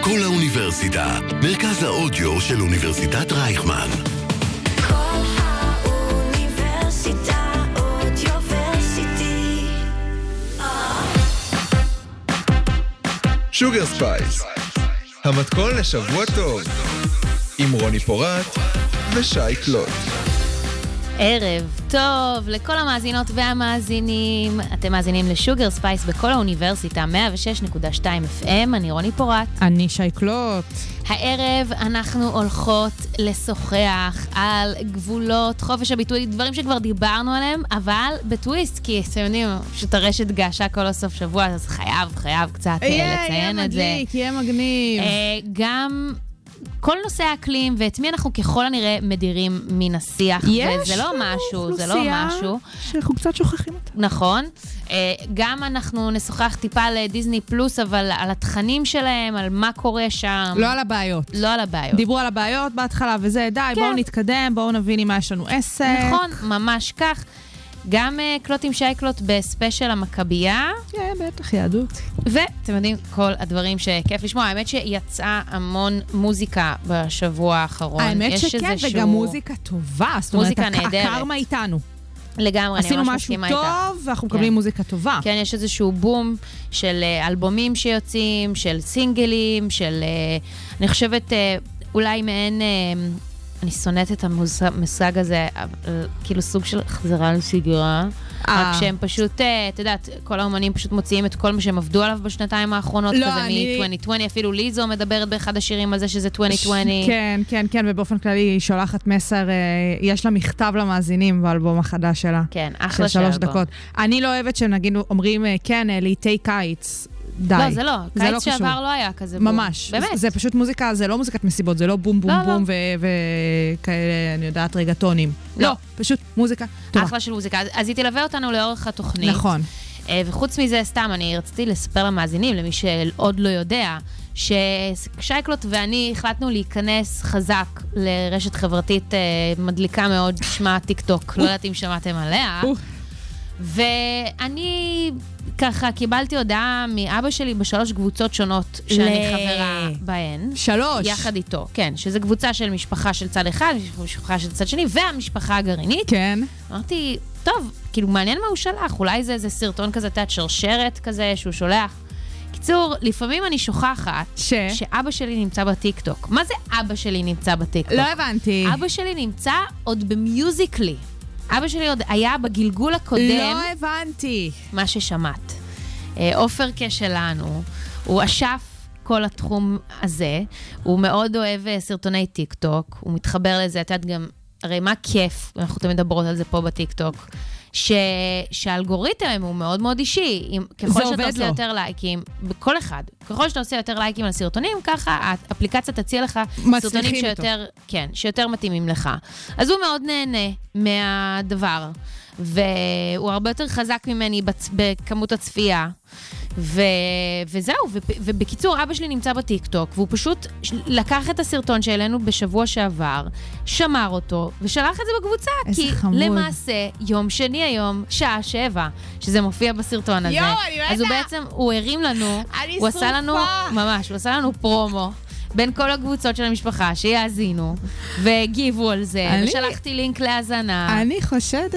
קול האוניברסיטה, מרכז האודיו של אוניברסיטת רייכמן. קול האוניברסיטה Audioversity. Sugar Spice, המתכון לשבוע טוב, עם רוני פורט ושי קלוט. ערב טוב לכל המאזינות והמאזינים. אתם מאזינים ל Sugar Spice בקול האוניברסיטה, 106.2 FM, אני רוני פורט. אני שייקלוט. הערב אנחנו הולכות לשוחח על גבולות חופש הביטוי, דברים שכבר דיברנו עליהם, אבל בטוויסט, כי אתם יודעים, פשוט הרשת געשה כל הסוף שבוע, אז חייב, חייב קצת אה, לציין את זה. יהיה מדליק, יהיה מגניב. אה, גם כל נושא האקלים, ואת מי אנחנו ככל הנראה מדירים מן השיח. יש וזה לא משהו, זה לא משהו. שאנחנו קצת שוכחים אותה. נכון. אה, גם אנחנו נשוחח טיפה על אה, דיסני פלוס, אבל על התכנים שלהם, על מה קורה שם. לא על הבעיות. לא על הבעיות. דיברו על הבעיות בהתחלה וזה, די, כן. בואו נתקדם, בואו נבין עם מה יש לנו עסק. נכון, ממש כך. גם אה, קלוט עם שייקלוט בספיישל המכבייה, כן, בטח, יהדות. ואתם יודעים, כל הדברים שכיף לשמוע. האמת שיצאה המון מוזיקה בשבוע האחרון. האמת שכן, איזשהו- וגם מוזיקה טובה. זאת אומרת. הקרמה איתנו. לגמרי, אני עשינו ממש משהו מסכימה איתך. טוב, ואנחנו מקבלים מוזיקה טובה. כן, יש איזשהו בום של אה, אלבומים שיוצאים, של סינגלים, של, אה, אני חושבת, אולי מעין, אני שונאת את המושג הזה, כאילו סוג של חזרה לשגרה. אה. רק שהם פשוט, אה, את יודעת, כל האומנים פשוט מוציאים את כל מה שהם עבדו עליו בשנתיים האחרונות, לא, כזה אני- מ-2020, אפילו ליזו מדברת באחד השירים על זה שזה 2020. כן, כן, כן, ובאופן כללי היא שולחת מסר, אה, יש לה מכתב למאזינים באלבום החדש שלה. כן, אחלה של שלוש. דקות. אני לא אוהבת שהם נגיד אומרים, כן, לעיתי קיץ. די. לא, זה לא, זה לא קיץ קשור. שעבר לא היה כזה בום. ממש. באמת. זה פשוט מוזיקה, זה לא מוזיקת מסיבות, זה לא בום בום לא, לא. בום וכאלה, אני יודעת, רגטונים. לא. לא, פשוט מוזיקה טובה. אחלה של מוזיקה. אז- אז היא תלווה אותנו לאורך התוכנית. נכון. אה, וחוץ מזה, סתם, אני רציתי לספר למאזינים, למי שעוד לא יודע, ששייקלוט ואני החלטנו להיכנס חזק לרשת חברתית אה, מדליקה מאוד, שמה טיק טוק, לא יודעת אם שמעתם עליה. ואני ככה קיבלתי הודעה מאבא שלי בשלוש קבוצות שונות שאני ל- חברה בהן. שלוש. יחד איתו, כן, שזה קבוצה של משפחה של צד אחד, משפחה של צד שני, והמשפחה הגרעינית. כן. אמרתי, טוב, כאילו, מעניין מה הוא שלח, אולי זה איזה סרטון כזה, את יודעת, שרשרת כזה שהוא שולח. קיצור, לפעמים אני שוכחת ש? שאבא שלי נמצא בטיקטוק. מה זה אבא שלי נמצא בטיקטוק? לא הבנתי. אבא שלי נמצא עוד ב Musical.ly. אבא שלי עוד היה בגלגול הקודם, לא הבנתי. מה ששמעת. אה, עופר כשלנו, הוא אשף כל התחום הזה, הוא מאוד אוהב אה, סרטוני טיק טוק, הוא מתחבר לזה, את יודעת גם, הרי מה כיף, אנחנו תמיד מדברות על זה פה בטיק טוק, ש... שהאלגוריתם הוא מאוד מאוד אישי. אם, ככל שאתה עושה לו. יותר לייקים, בכל אחד, ככל שאתה עושה יותר לייקים על סרטונים, ככה האפליקציה תציע לך סרטונים אותו. שיותר, כן, שיותר מתאימים לך. אז הוא מאוד נהנה מהדבר, והוא הרבה יותר חזק ממני בצ... בכמות הצפייה. ו... וזהו, ו... ובקיצור, אבא שלי נמצא בטיקטוק, והוא פשוט לקח את הסרטון שהעלינו בשבוע שעבר, שמר אותו, ושלח את זה בקבוצה. איזה כי חמוד. למעשה, יום שני היום, שעה שבע, שזה מופיע בסרטון הזה. יואו, אני מתה. אז הוא בעצם, הוא הרים לנו, הוא עשה לנו. ממש, הוא עשה לנו פרומו. בין כל הקבוצות של המשפחה, שיאזינו, והגיבו על זה, אני- ושלחתי לינק להאזנה. אני חושדת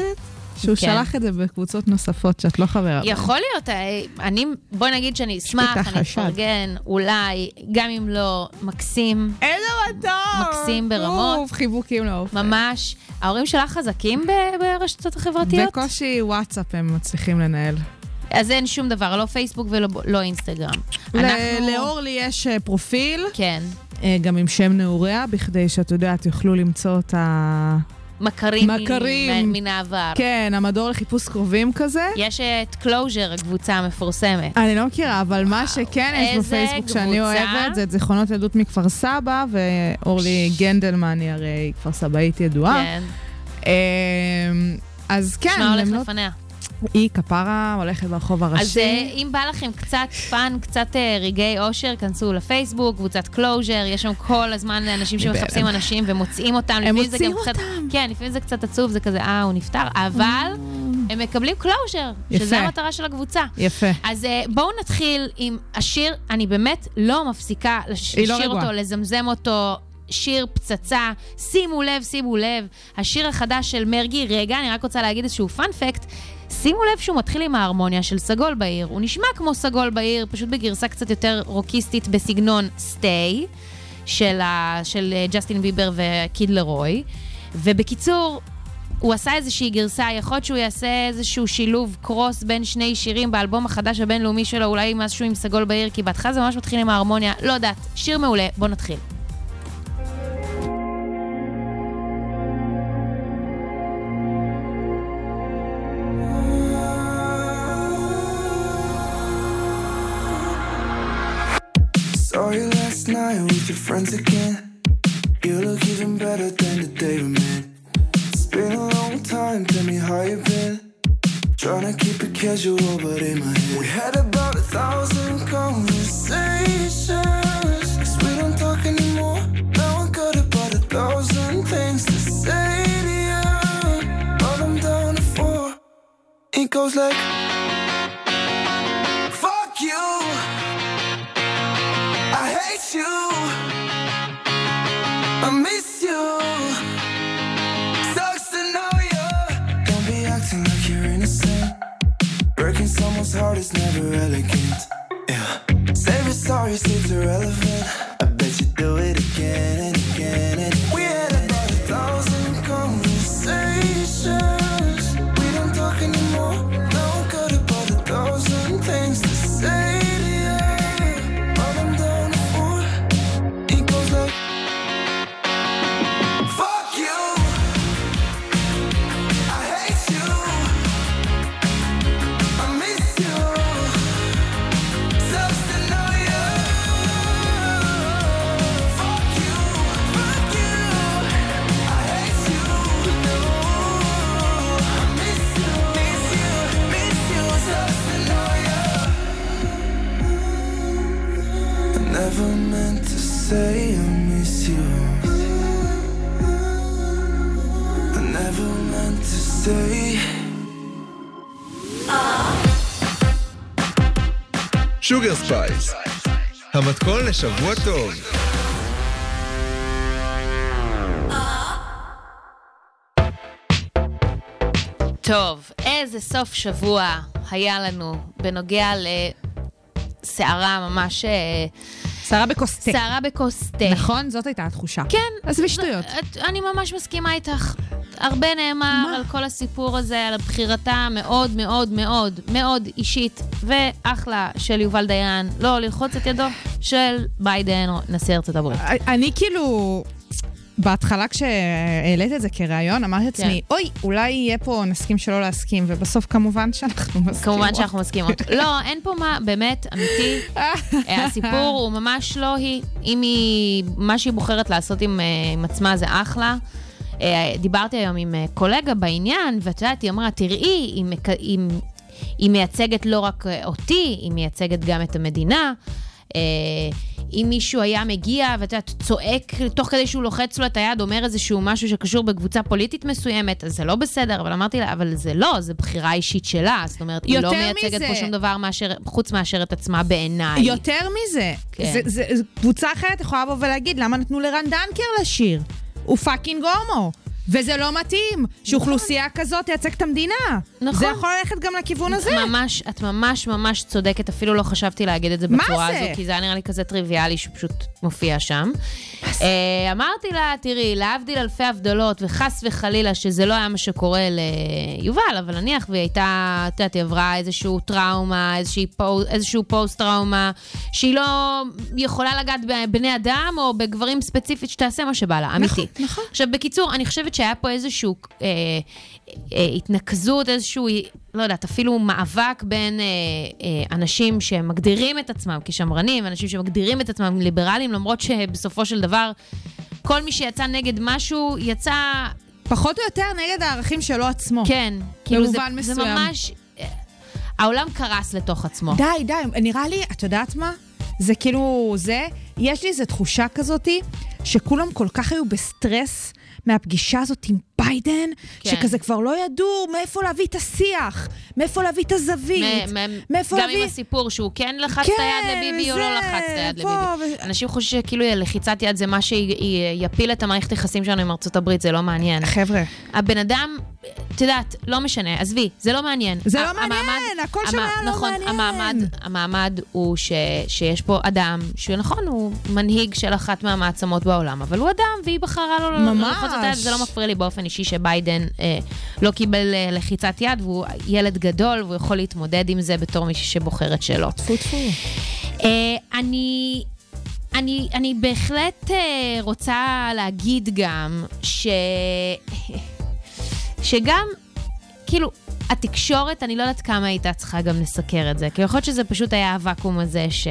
שהוא כן. שלח את זה בקבוצות נוספות שאת לא חברה. יכול להיות, אה, אני, בוא נגיד שאני אשמח, אני. אפרגן, אולי, גם אם לא, מקסים, איזה מתוק! מקסים ברמות. אוף, חיבוקים לעופר. ממש. ההורים שלך חזקים ברשתות החברתיות? בקושי וואטסאפ הם מצליחים לנהל. אז אין שום דבר, לא פייסבוק ולא לא אינסטגרם. ל- אנחנו... לאורלי יש אה, פרופיל, כן. אה, גם עם שם נעוריה, בכדי שאת יודעת, יוכלו למצוא אותה... מכרים, מכרים. מ- מן העבר. כן, המדור לחיפוש קרובים כזה. יש את Closure, הקבוצה המפורסמת. אני לא מכירה, אבל מה שכן יש בפייסבוק שאני קבוצה. אוהבת, זה את זיכרונות ילדות מכפר סבא, ואורלי גנדלמן היא הרי כפר סבאית ידועה. כן. אמ, אז כן, מה הולך לא- לפניה? היא כפרה הולכת ברחוב אז הראשי. אה, אם בא לכם קצת fun, קצת אה, רגעי אושר, כנסו לפייסבוק, קבוצת Closure, יש שם כל הזמן אנשים שמחפשים אנשים ומוצאים אותם. הם מוצאים קצת- אותם. כן, לפעמים זה קצת עצוב, זה כזה, אה, הוא נפטר, אבל הם מקבלים closure. שזה המטרה של הקבוצה. יפה. אז אה, בואו נתחיל עם השיר, אני באמת לא מפסיקה לא לשיר. אותו, לזמזם אותו. שיר פצצה, שימו לב, שימו לב, השיר החדש של מרגי, רגע, אני רק רוצה להגיד איזשהו fun fact, שימו לב שהוא מתחיל עם ההרמוניה של סגול בעיר, הוא נשמע כמו סגול בעיר, פשוט בגרסה קצת יותר רוקיסטית בסגנון Stay, של, ה- של אה, ג'סטין ביבר וקיד לרוי, ובקיצור, הוא עשה איזושהי גרסה, יכול להיות שהוא יעשה איזשהו שילוב קרוס בין שני שירים באלבום החדש הבינלאומי שלו, אולי משהו עם סגול בעיר, כי בהתחלה זה ממש מתחיל עם ההרמוניה, לא יודעת, שיר מעולה, בוא נתחיל. Your friends again. Sugar Spice, המתכון לשבוע טוב. טוב, איזה סוף שבוע היה לנו בנוגע לסערה ממש... אה, שערה בכוס תה. סערה בכוס תה. נכון? זאת הייתה התחושה. כן. עזבי שטויות. אני ממש מסכימה איתך. הרבה נאמר על כל הסיפור הזה, על בחירתה המאוד מאוד מאוד מאוד אישית ואחלה של יובל דיין, לא ללחוץ את ידו של ביידן, או נשיא ארצות הברית. אני כאילו, בהתחלה כשהעלית את זה כרעיון, אמרתי לעצמי, אוי, אולי יהיה פה נסכים שלא להסכים, ובסוף כמובן שאנחנו מסכימות. כמובן שאנחנו מסכימות. לא, אין פה מה, באמת, אמיתי. אה, הסיפור הוא ממש לא היא. אם היא, מה שהיא בוחרת לעשות עם, אה, עם עצמה זה אחלה. אה, דיברתי היום עם אה, קולגה בעניין, ואת יודעת, היא אמרה, תראי, היא, מק- היא, היא מייצגת לא רק אה, אותי, היא מייצגת גם את המדינה. אם מישהו היה מגיע, ואת יודעת, צועק תוך כדי שהוא לוחץ לו את היד, אומר איזשהו משהו שקשור בקבוצה פוליטית מסוימת, אז זה לא בסדר, אבל אמרתי לה, אבל זה לא, זה בחירה אישית שלה. זאת אומרת, היא לא מייצגת מזה. פה שום דבר מאשר, חוץ מאשר את עצמה בעיניי. יותר מזה, כן. זה, זה, זה, קבוצה אחרת יכולה לבוא ולהגיד, למה נתנו לרן דנקר לשיר? הוא fucking הומו. וזה לא מתאים שאוכלוסייה כזאת תייצג את המדינה. נכון. זה יכול ללכת גם לכיוון הזה. ממש, את ממש ממש צודקת, אפילו לא חשבתי להגיד את זה בצורה זה? הזו, כי זה היה נראה לי כזה טריוויאלי שפשוט מופיע שם. אה, אמרתי לה, תראי, להבדיל אלפי הבדלות, וחס וחלילה שזה לא היה מה שקורה ליובל, אבל נניח והיא הייתה, את יודעת, היא עברה איזשהו טראומה, איזושהי פו, איזשהו פוסט-טראומה, שהיא לא יכולה לגעת בבני אדם או בגברים ספציפית שתעשה מה שבא לה, אמיתי. נכון. עכשיו, בקיצור, אני חושבת שהיה פה איזשהו אה, אה, התנקזות, איזשהו, לא יודעת, אפילו מאבק בין אה, אה, אנשים שמגדירים את עצמם כשמרנים, אנשים שמגדירים את עצמם ליברליים, למרות שבסופו של דבר, כל מי שיצא נגד משהו, יצא, פחות או יותר נגד הערכים שלו עצמו. כן, כאילו זה, במובן זה מסוים. ממש... אה, העולם קרס לתוך עצמו. די, די, נראה לי, את יודעת מה? זה כאילו, זה, יש לי איזו תחושה כזאתי, שכולם כל כך היו בסטרס מהפגישה הזאת עם ביידן, כן. שכזה כבר לא ידעו מאיפה להביא את השיח, מאיפה להביא את הזווית, מאיפה גם להביא... עם הסיפור שהוא כן לחץ כן, את היד לביבי או לא לחץ את היד לביבי. ו- אנשים חושבים שכאילו לחיצת יד זה מה שיפיל את המערכת היחסים שלנו עם ארצות הברית, זה לא מעניין. חבר'ה, הבן אדם, את יודעת, לא משנה, עזבי, זה לא מעניין. זה לא מעניין, המעמד- הכל שם היה לא נכון, מעניין. המעמד, המעמד הוא ש, שיש פה אדם, שנכון, הוא מנהיג של אחת מהמעצמות בעולם, אבל הוא אדם, והיא בחרה לו ממש. ללחוץ את היד, זה לא מפריע לי באופן אישי שביידן אה, לא קיבל אה, לחיצת יד, והוא ילד גדול, והוא יכול להתמודד עם זה בתור מישהי שבוחרת שלא. טפו טפו. אה, אני... אני, אני בהחלט אה, רוצה להגיד גם ש... שגם, כאילו, התקשורת, אני לא יודעת כמה הייתה צריכה גם לסקר את זה, כי יכול להיות שזה פשוט היה הוואקום הזה ש...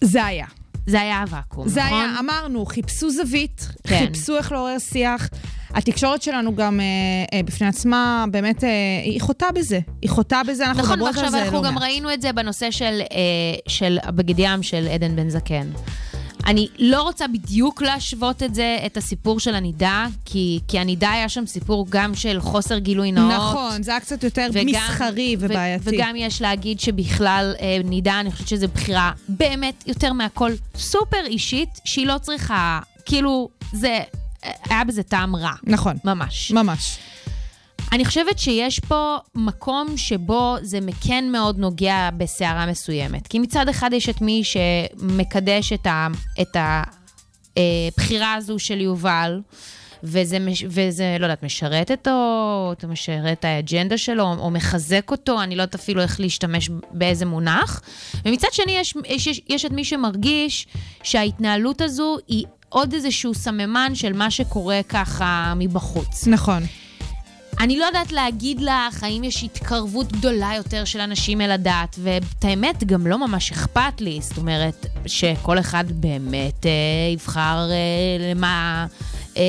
זה היה. זה היה הוואקום, זה נכון? היה, אמרנו, חיפשו זווית, כן. חיפשו איך לעורר שיח. התקשורת שלנו גם אה, אה, בפני עצמה, באמת, אה, היא חוטאה בזה. היא חוטאה בזה, אנחנו נכון, מדברות על ועכשיו זה אנחנו לא גם מעט. ראינו את זה בנושא של, אה, של הבגד ים של עדן בן זקן. אני לא רוצה בדיוק להשוות את זה, את הסיפור של הנידה, כי, כי הנידה היה שם סיפור גם של חוסר גילוי נאות. נכון, זה היה קצת יותר וגם- מסחרי ו- ובעייתי. וגם יש להגיד שבכלל אה, נידה, אני חושבת שזו בחירה באמת יותר מהכל סופר אישית, שהיא לא צריכה, כאילו, זה, אה, היה בזה טעם רע. נכון, ממש. ממש. אני חושבת שיש פה מקום שבו זה כן מאוד נוגע בסערה מסוימת. כי מצד אחד יש את מי שמקדש את, ה, את הבחירה הזו של יובל, וזה, וזה, לא יודעת, משרת אותו, או משרת את האג'נדה שלו, או מחזק אותו, אני לא יודעת אפילו איך להשתמש באיזה מונח. ומצד שני, יש, יש, יש, יש את מי שמרגיש שההתנהלות הזו היא עוד איזשהו סממן של מה שקורה ככה מבחוץ. נכון. אני לא יודעת להגיד לך האם יש התקרבות גדולה יותר של אנשים אל הדת, ואת האמת, גם לא ממש אכפת לי. זאת אומרת, שכל אחד באמת אה, יבחר אה, למה... אה,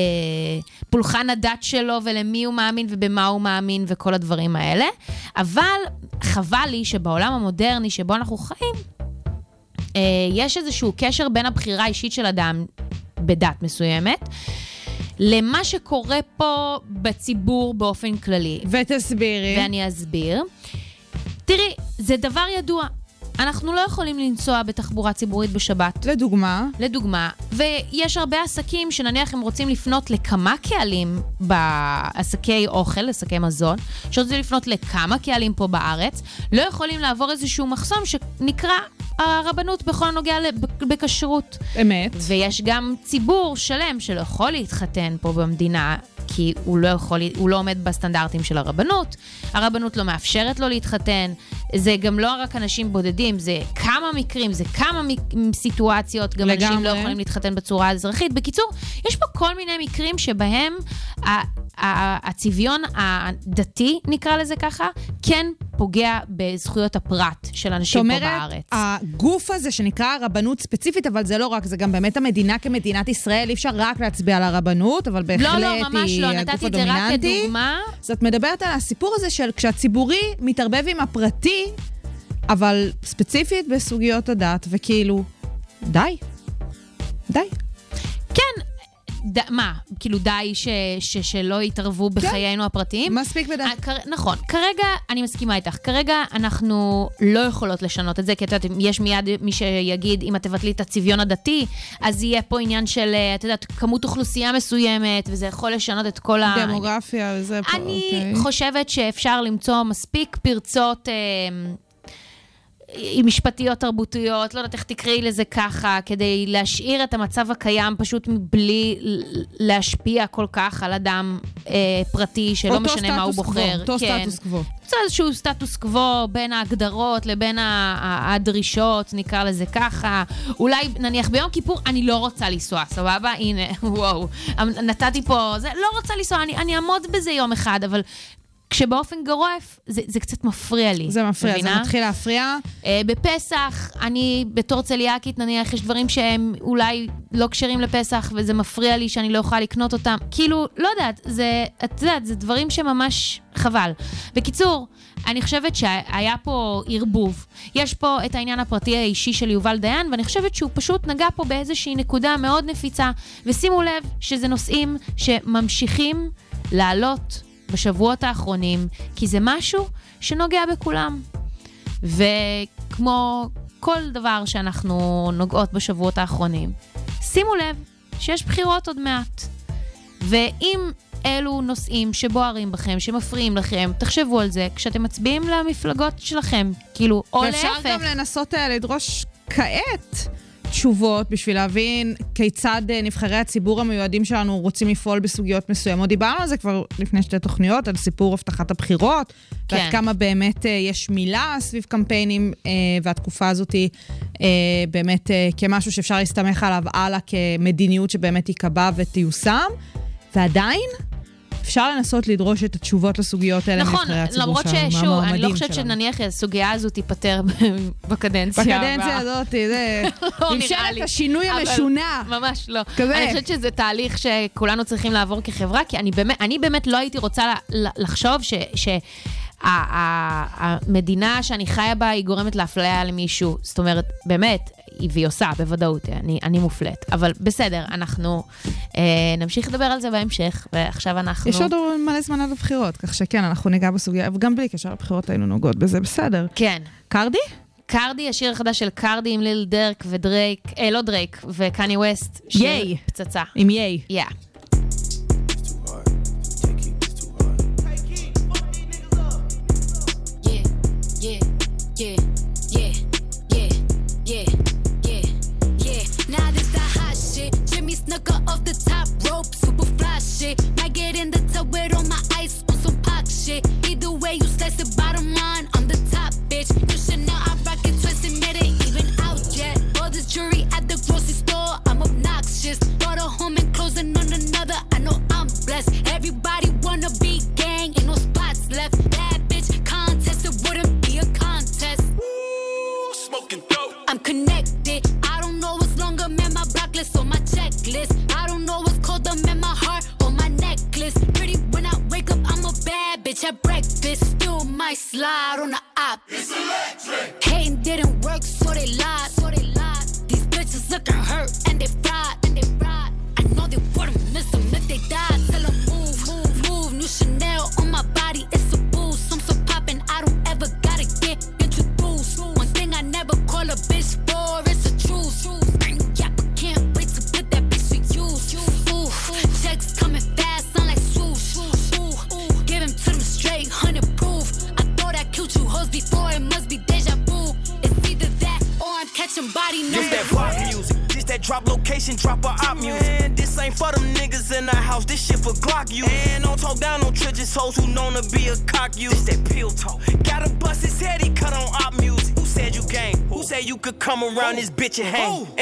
פולחן הדת שלו ולמי הוא מאמין ובמה הוא מאמין וכל הדברים האלה. אבל חבל לי שבעולם המודרני שבו אנחנו חיים, אה, יש איזשהו קשר בין הבחירה האישית של אדם בדת מסוימת, למה שקורה פה בציבור באופן כללי. ותסבירי. ואני אסביר. תראי, זה דבר ידוע. אנחנו לא יכולים לנסוע בתחבורה ציבורית בשבת. לדוגמה, לדוגמה, ויש הרבה עסקים שנניח הם רוצים לפנות לכמה קהלים בעסקי אוכל, עסקי מזון, שרוצים לפנות לכמה קהלים פה בארץ, לא יכולים לעבור איזשהו מחסום שנקרא הרבנות בכל הנוגע בכשרות. אמת. ויש גם ציבור שלם שלא יכול להתחתן פה במדינה, כי הוא לא, יכול, הוא לא עומד בסטנדרטים של הרבנות, הרבנות לא מאפשרת לו להתחתן, זה גם לא רק אנשים בודדים, זה כמה מקרים, זה כמה מ- סיטואציות, גם אנשים לא לגמרי. יכולים להתחתן בצורה אזרחית. בקיצור, יש פה כל מיני מקרים שבהם הצביון הדתי, נקרא לזה ככה, כן פוגע בזכויות הפרט של זאת אנשים פה אומרת, בארץ. הגוף הזה שנקרא רבנות ספציפית, אבל זה לא רק, זה גם באמת המדינה כמדינת ישראל, אי אפשר רק להצביע על הרבנות, אבל בהחלט לא, לא, ממש היא לא, הגוף נתתי את זה רק הדומיננטי. כדוגמה. אז את מדברת על הסיפור הזה של כשהציבורי מתערבב עם הפרטי, אבל ספציפית בסוגיות הדת, וכאילו, די. די. כן, ד, מה, כאילו די ש, ש, שלא יתערבו בחיינו הפרטיים? מספיק בדת. אה, כר- נכון, כרגע אני מסכימה איתך. כרגע אנחנו לא יכולות לשנות את זה, כי את יודעת, יש מיד מי שיגיד, אם את תבטלי את הצביון הדתי, אז יהיה פה עניין של, אה, את יודעת, כמות אוכלוסייה מסוימת, וזה יכול לשנות את כל ה... דמוגרפיה וזה פה, אני אוקיי. חושבת שאפשר למצוא מספיק פרצות... אה, משפטיות תרבותיות, לא יודעת איך תקראי לזה ככה, כדי להשאיר את המצב הקיים פשוט מבלי להשפיע כל כך על אדם אה, פרטי, שלא משנה מה הוא בוחר. קוו, אותו כן. סטטוס קוו. זה איזשהו סטטוס קוו בין ההגדרות לבין הדרישות, נקרא לזה ככה. אולי, נניח, ביום כיפור אני לא רוצה לנסוע, סבבה? הנה, וואו. נתתי פה, זה, לא רוצה לנסוע, אני, אני אעמוד בזה יום אחד, אבל כשבאופן גורף זה, זה קצת מפריע לי. זה מפריע, זה מבינה? מתחיל להפריע. אה, בפסח, אני בתור צליאקית, נניח, יש דברים שהם אולי לא כשרים לפסח, וזה מפריע לי שאני לא יכולה לקנות אותם. כאילו, לא יודעת, זה, את יודעת, זה דברים שממש חבל. בקיצור, אני חושבת שהיה פה ערבוב. יש פה את העניין הפרטי האישי של יובל דיין, ואני חושבת שהוא פשוט נגע פה באיזושהי נקודה מאוד נפיצה. ושימו לב שזה נושאים שממשיכים לעלות בשבועות האחרונים, כי זה משהו שנוגע בכולם. וכמו כל דבר שאנחנו נוגעות בשבועות האחרונים, שימו לב שיש בחירות עוד מעט. ואם אלו נושאים שבוערים בכם, שמפריעים לכם, תחשבו על זה כשאתם מצביעים למפלגות שלכם. כאילו, או ואפשר להפך. גם לנסות אה, לדרוש כעת תשובות בשביל להבין כיצד אה, נבחרי הציבור המיועדים שלנו רוצים לפעול בסוגיות מסוימות. דיברנו על זה כבר לפני שתי תוכניות, על סיפור הבטחת הבחירות, כן. ועד כמה באמת אה, יש מילה סביב קמפיינים, אה, והתקופה הזאת היא באמת כמשהו שאפשר להסתמך עליו הלאה כמדיניות שבאמת תיקבע ותיושם, ועדיין... אפשר לנסות לדרוש את התשובות לסוגיות האלה נכון, מנבחרי הציבור למרות שלנו, ששוב, אני לא מהמועמדים חושבת שלנו. שנניח הסוגיה הזו תיפתר בקדנציה הבאה. בקדנציה הזאת, זה... לא נראה ממשלת לי. השינוי המשונה. ממש לא. כזה. אני חושבת שזה תהליך שכולנו צריכים לעבור כחברה, כי אני באמת, אני באמת לא הייתי רוצה לחשוב ש... המדינה שאני חיה בה היא גורמת לאפליה למישהו. זאת אומרת, באמת, היא- והיא עושה, בוודאות, אני, אני מופלית. אבל בסדר, אנחנו אה, נמשיך לדבר על זה בהמשך, ועכשיו אנחנו... יש עוד מלא זמן עד הבחירות, כך שכן, אנחנו ניגע בסוגיה, וגם בלי קשר לבחירות היינו נוגעות בזה, בסדר. כן. קרדי? קרדי, השיר החדש של קרדי עם ליל דרק ודרייק, אה, לא דרייק, וקני ווסט. ייי. פצצה. עם ייי. יא. Yeah, Jimmy Snooker off the top rope, super fly shit. Might get in the tub with all my ice on some pop shit. Either way, you slice it, bottom line, I'm the top bitch. You should know I rock it twisted, made it even out yet. All this jewelry at the grocery this bitch and hang? And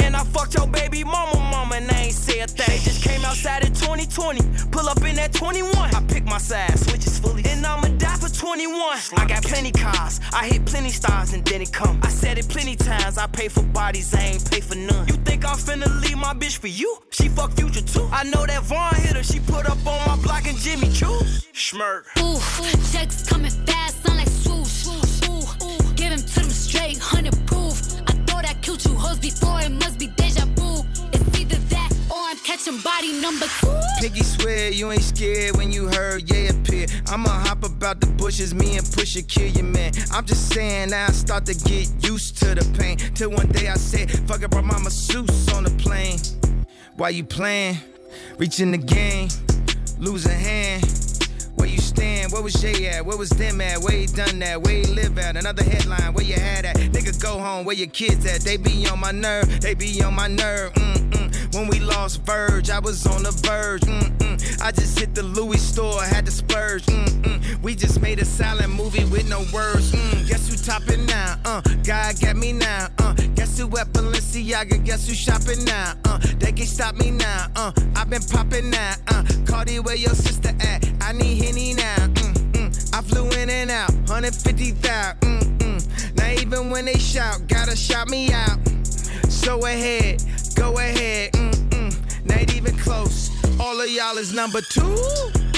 bushes, me and Pusha kill your man. I'm just saying I start to get used to the pain. Till one day I said, fuck it, brought my masseuse on the plane. Why you playing? Reaching the game, lose a hand. Where you stand? Where was Jay at? Where was them at? Where he done that? Where he live at? Another headline, where you had at? Nigga, go home, where your kids at? They be on my nerve, they be on my nerve. Mm-mm. When we lost Verge, I was on the verge. Mm-mm. I just hit the Louis store, had to splurge. Mm-mm. We just made a silent movie with no words. Mm. Guess who topping now? Uh, God got me now. Uh, guess who at Balenciaga? Guess who shopping now? Uh, they can stop me now. Uh, I've been popping now. Uh, Cardi, where your sister at? I need Henny now. Mm, mm. I flew in and out, 150,000. Mm-mm. Now even when they shout, gotta shout me out. So ahead, go ahead. Mm-mm. Not even close. All of y'all is number two.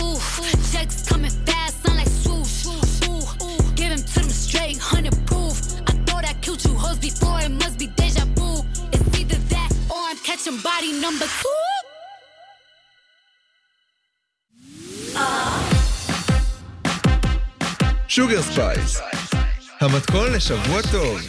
Ooh, checks coming fast, sound like swoosh. Ooh, ooh, give him to them straight, hundred proof. I thought I killed you hoes before, it must be deja vu. It's either that or I'm catching body number two. שוגר ספייס, המתכון לשבוע טוב.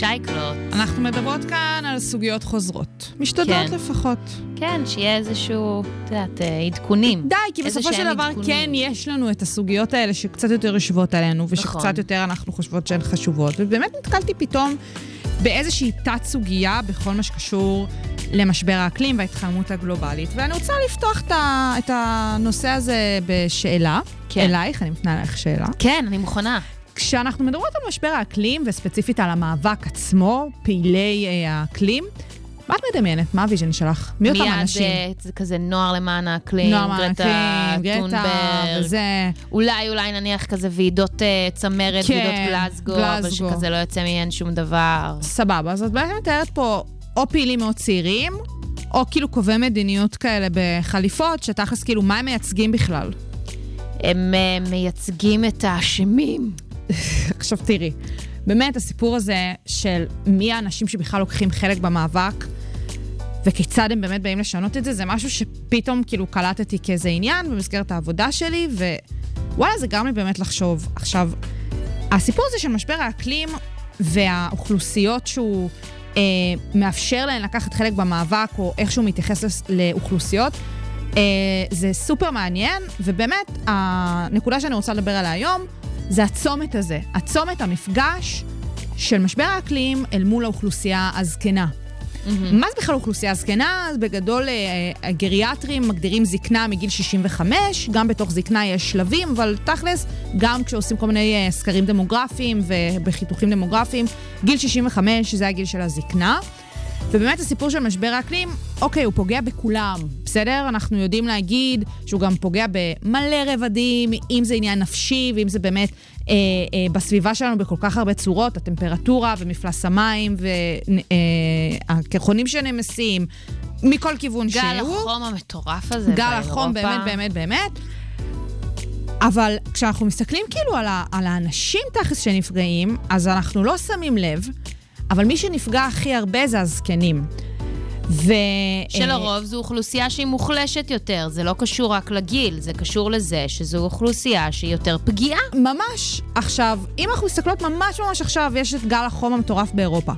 שי קלוט. אנחנו מדברות כאן על סוגיות חוזרות. משתדלות כן. לפחות. כן, שיהיה איזשהו, את יודעת, אה, עדכונים. די, כי בסופו של דבר עדכונים. כן יש לנו את הסוגיות האלה שקצת יותר יושבות עלינו, נכון. ושקצת יותר אנחנו חושבות שהן חשובות. ובאמת נתקלתי פתאום באיזושהי תת-סוגיה בכל מה שקשור למשבר האקלים וההתחממות הגלובלית. ואני רוצה לפתוח את הנושא הזה בשאלה. כן. אלייך, אני מפנה אלייך שאלה. כן, אני מוכנה. כשאנחנו מדברות על משבר האקלים, וספציפית על המאבק עצמו, פעילי אה, האקלים, מה את מדמיינת? מה ה vision שלך? מי אותם אנשים? מיד אה, זה כזה נוער למען האקלים, נוער גרטה האקלים, טונברג. וזה... אולי, אולי נניח כזה ועידות אה, צמרת, כן, ועידות גלסגו, אבל גלסגו. שכזה לא יוצא מהן שום דבר. סבבה, אז את בעצם מתארת פה או פעילים מאוד צעירים, או כאילו קובעי מדיניות כאלה בחליפות, שתכלס כאילו, מה הם מייצגים בכלל? הם מייצגים את האשמים. עכשיו תראי, באמת הסיפור הזה של מי האנשים שבכלל לוקחים חלק במאבק, וכיצד הם באמת באים לשנות את זה, זה משהו שפתאום כאילו קלטתי כאיזה עניין במסגרת העבודה שלי, ווואלה, זה גרם לי באמת לחשוב. עכשיו, הסיפור הזה של משבר האקלים והאוכלוסיות שהוא אה, מאפשר להן לקחת חלק במאבק, או איך שהוא מתייחס לאוכלוסיות, אה, זה סופר מעניין, ובאמת, הנקודה שאני רוצה לדבר עליה היום, זה הצומת הזה, הצומת, המפגש של משבר האקלים אל מול האוכלוסייה הזקנה. מה זה בכלל אוכלוסייה זקנה? אז בגדול אה, הגריאטרים מגדירים זקנה מגיל 65, גם בתוך זקנה יש שלבים, אבל תכלס, גם כשעושים כל מיני אה, סקרים דמוגרפיים ובחיתוכים דמוגרפיים, גיל 65 זה הגיל של הזקנה. ובאמת הסיפור של משבר האקלים, אוקיי, הוא פוגע בכולם, בסדר? אנחנו יודעים להגיד שהוא גם פוגע במלא רבדים, אם זה עניין נפשי ואם זה באמת אה, אה, בסביבה שלנו בכל כך הרבה צורות, הטמפרטורה ומפלס המים והקרחונים שנמסים, מכל כיוון גל שהוא. החום המטורף הזה גל באירופה. החום, באמת, באמת, באמת. אבל כשאנחנו מסתכלים כאילו על, ה, על האנשים תכלס שנפגעים, אז אנחנו לא שמים לב, אבל מי שנפגע הכי הרבה זה הזקנים. ו... שלרוב זו אוכלוסייה שהיא מוחלשת יותר, זה לא קשור רק לגיל, זה קשור לזה שזו אוכלוסייה שהיא יותר פגיעה. ממש. עכשיו, אם אנחנו מסתכלות ממש ממש עכשיו, יש את גל החום המטורף באירופה.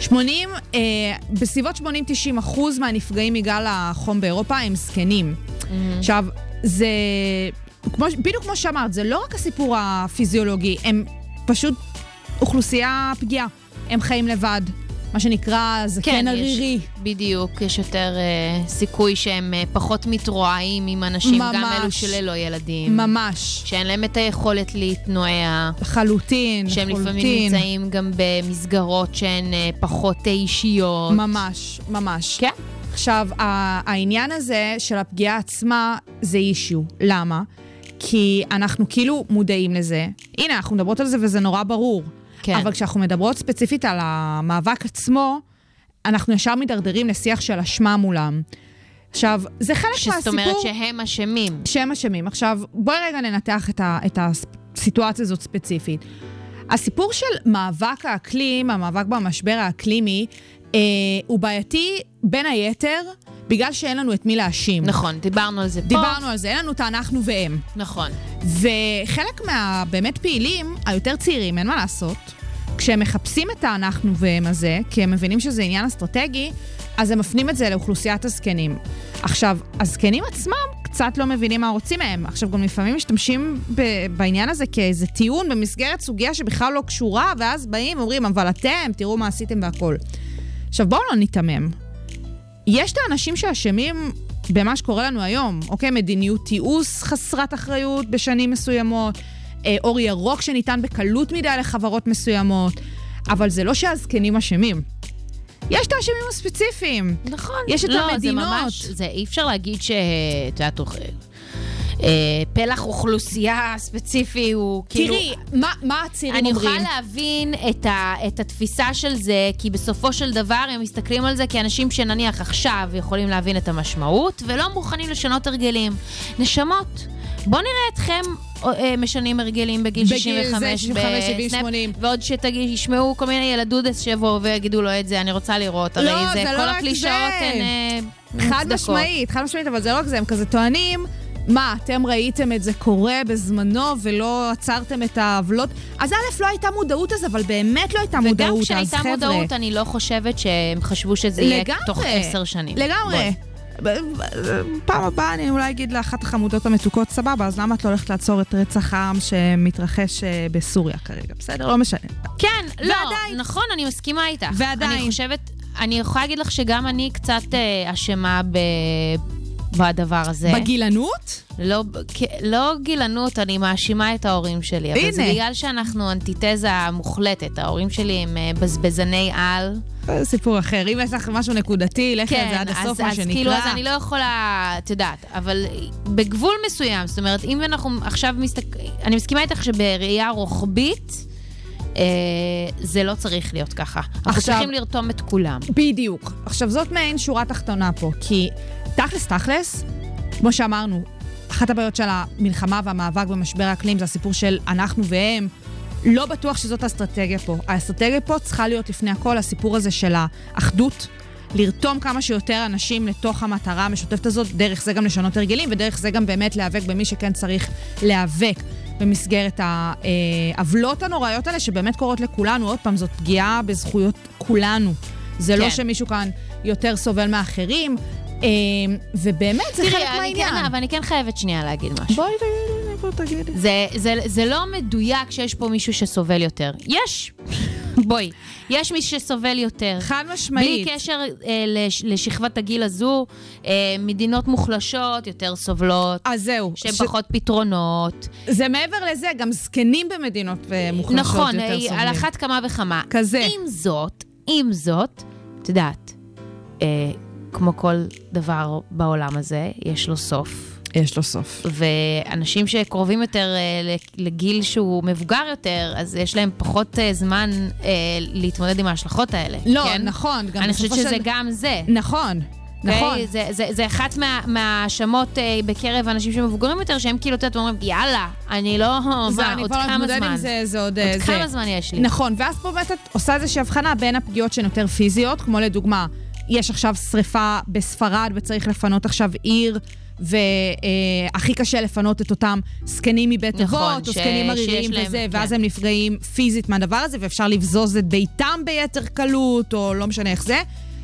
80, אה, בסביבות 80-90 אחוז מהנפגעים מגל החום באירופה הם זקנים. עכשיו, זה... כמו, בדיוק כמו שאמרת, זה לא רק הסיפור הפיזיולוגי, הם פשוט אוכלוסייה פגיעה. הם חיים לבד, מה שנקרא זקן ערירי. יש, בדיוק, יש יותר אה, סיכוי שהם אה, פחות מתרועעים עם אנשים, גם ממש. אלו שללא ילדים. ממש. שאין להם את היכולת להתנועע. לחלוטין, שהם לחלוטין. לפעמים נמצאים גם במסגרות שהן אה, פחות אה, אישיות. ממש, ממש. כן. עכשיו, העניין הזה של הפגיעה עצמה זה אישיו. למה? כי אנחנו כאילו מודעים לזה. הנה, אנחנו מדברות על זה וזה נורא ברור. כן. אבל כשאנחנו מדברות ספציפית על המאבק עצמו, אנחנו ישר מידרדרים לשיח של אשמה מולם. עכשיו, זה חלק שזאת מהסיפור... אומרת שהם אשמים. שהם אשמים. עכשיו, בואי רגע ננתח את, ה, את הסיטואציה הזאת ספציפית. הסיפור של מאבק האקלים, המאבק במשבר האקלימי, אה, הוא בעייתי בין היתר בגלל שאין לנו את מי להאשים. נכון, דיברנו על זה פה. דיברנו על זה, אין לנו את האנחנו והם. נכון. וחלק מהבאמת פעילים, היותר צעירים, אין מה לעשות, כשהם מחפשים את האנחנו והם הזה, כי הם מבינים שזה עניין אסטרטגי, אז הם מפנים את זה לאוכלוסיית הזקנים. עכשיו, הזקנים עצמם קצת לא מבינים מה רוצים מהם. עכשיו, גם לפעמים משתמשים ב- בעניין הזה כאיזה טיעון במסגרת סוגיה שבכלל לא קשורה, ואז באים ואומרים, אבל אתם, תראו מה עשיתם והכול. עכשיו, בואו לא ניתמם. יש את האנשים שאשמים במה שקורה לנו היום, אוקיי? מדיניות תיעוש חסרת אחריות בשנים מסוימות, אה, אור ירוק שניתן בקלות מדי לחברות מסוימות, אבל זה לא שהזקנים אשמים. יש את האשמים הספציפיים. נכון. יש את לא, המדינות. זה ממש, זה אי אפשר להגיד ש... את יודעת, פלח אוכלוסייה ספציפי הוא כאילו... תראי, מה, מה הצעירים אני אומרים? יכולה להבין את, ה, את התפיסה של זה, כי בסופו של דבר הם מסתכלים על זה כאנשים שנניח עכשיו יכולים להבין את המשמעות, ולא מוכנים לשנות הרגלים. נשמות, בואו נראה אתכם אה, משנים הרגלים בגיל בגיל 65, זה, 65, 70, בסנאפ, 80. ועוד שישמעו כל מיני ילדודס שיבואו ויגידו לו את זה, אני רוצה לראות. לא, הרי זה כל לא הקלישאות זה. הן אה, חד. משמעית, חד משמעית, אבל זה לא רק זה, הם כזה טוענים, מה, אתם ראיתם את זה קורה בזמנו ולא עצרתם את העוולות? אז א', לא הייתה מודעות אז, אבל באמת לא הייתה וגם מודעות אז, כשהייתה חבר'ה. מודעות, אני לא חושבת שהם חשבו שזה יהיה. תוך עשר שנים. לגמרי. ב- ב- פעם הבאה אני אולי אגיד לאחת החמודות המתוקות, סבבה, אז למה את לא הולכת לעצור את רצח העם שמתרחש אה, בסוריה כרגע? בסדר, לא משנה. כן, לא, ועדיין- נכון, אני מסכימה איתך. ועדיין- אני חושבת, אני יכולה להגיד לך שגם אני קצת אה, אשמה ב... בדבר הזה. בגילנות? לא, לא גילנות, אני מאשימה את ההורים שלי. אבל זה הנה. בגלל שאנחנו אנטיתזה מוחלטת. ההורים שלי הם אה, בזבזני על. זה סיפור אחר. אם יש לך משהו נקודתי, לכי על זה עד הסוף, אז, מה אז שנקרא. כאילו, אז אני לא יכולה, את יודעת, אבל בגבול מסוים, זאת אומרת, אם אנחנו עכשיו מסתכל... אני מסכימה איתך שבראייה רוחבית, אה, זה לא צריך להיות ככה. אנחנו עכשיו- צריכים לרתום את כולם. בדיוק. עכשיו, זאת מעין שורה תחתונה פה, כי תכלס תכלס, כמו שאמרנו, אחת הבעיות של המלחמה והמאבק במשבר האקלים זה הסיפור של אנחנו והם. לא בטוח שזאת האסטרטגיה פה. האסטרטגיה פה צריכה להיות לפני הכל הסיפור הזה של האחדות, לרתום כמה שיותר אנשים לתוך המטרה המשותפת הזאת, דרך זה גם לשנות הרגלים, ודרך זה גם באמת להיאבק במי שכן צריך להיאבק במסגרת העוולות הנוראיות האלה שבאמת קורות לכולנו. עוד פעם, זאת פגיעה בזכויות כולנו. זה לא כן. שמישהו כאן יותר סובל מאחרים, ובאמת, זה חלק תראי, אני מהעניין. כן, אבל אני כן חייבת שנייה להגיד משהו. בואי תגידי, בואי תגידי. זה, זה, זה לא מדויק שיש פה מישהו שסובל יותר. יש. בואי, יש מי שסובל יותר. חד בלי משמעית. קשר אה, לש, לשכבת הגיל הזו, אה, מדינות מוחלשות יותר סובלות. אז זהו. שהן ש- פחות פתרונות. זה מעבר לזה, גם זקנים במדינות אה, מוחלשות נכון, יותר אה, סובלים. על אחת כמה וכמה. כזה. עם זאת, עם זאת, את יודעת, אה, כמו כל דבר בעולם הזה, יש לו סוף. יש לו סוף. ואנשים שקרובים יותר אה, לגיל שהוא מבוגר יותר, אז יש להם פחות אה, זמן אה, להתמודד עם ההשלכות האלה. לא, כן? נכון, אני חושבת שזה של- גם זה. נכון, נכון. אוקיי? זה, זה, זה אחת מה- מההאשמות אה, בקרב אנשים שמבוגרים יותר, שהם כאילו, את יודעת, אומרים, יאללה, אני לא... זה, מה, אני עוד כבר לא כמה זמן? עם זה, זה עוד... עוד אה, זה. כמה זמן יש לי? נכון, ואז פה באמת את עושה איזושהי הבחנה בין הפגיעות שהן יותר פיזיות, כמו לדוגמה, יש עכשיו שריפה בספרד וצריך לפנות עכשיו עיר. והכי קשה לפנות את אותם זקנים מבית נכון, אבות, או זקנים עריריים להם, וזה, כן. ואז הם נפגעים פיזית מהדבר הזה, ואפשר לבזוז את ביתם ביתר קלות, או לא משנה איך זה.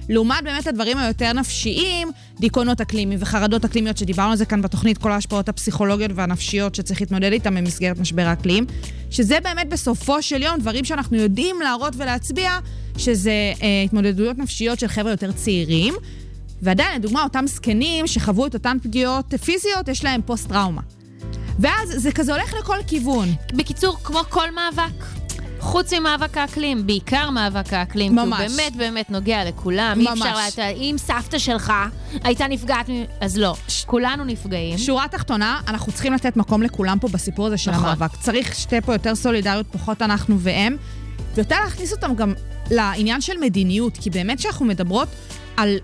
לעומת באמת הדברים היותר נפשיים, דיכאונות אקלימיים וחרדות אקלימיות, שדיברנו על זה כאן בתוכנית, כל ההשפעות הפסיכולוגיות והנפשיות שצריך להתמודד איתן במסגרת משבר האקלים, שזה באמת בסופו של יום דברים שאנחנו יודעים להראות ולהצביע, שזה אה, התמודדויות נפשיות של חבר'ה יותר צעירים, ועדיין, לדוגמה, אותם זקנים שחוו את אותן פגיעות פיזיות, יש להם פוסט-טראומה. ואז זה כזה הולך לכל כיוון. בקיצור, כמו כל מאבק. חוץ ממאבק האקלים, בעיקר מאבק האקלים, ממש. כי הוא באמת באמת נוגע לכולם. אי ממש. אפשר, אתה, אם סבתא שלך הייתה נפגעת, אז לא. כולנו נפגעים. שורה תחתונה, אנחנו צריכים לתת מקום לכולם פה בסיפור הזה של נכון. המאבק. צריך שתהיה פה יותר סולידריות, פחות אנחנו והם, ויותר להכניס אותם גם לעניין של מדיניות, כי באמת כשאנחנו מדברות על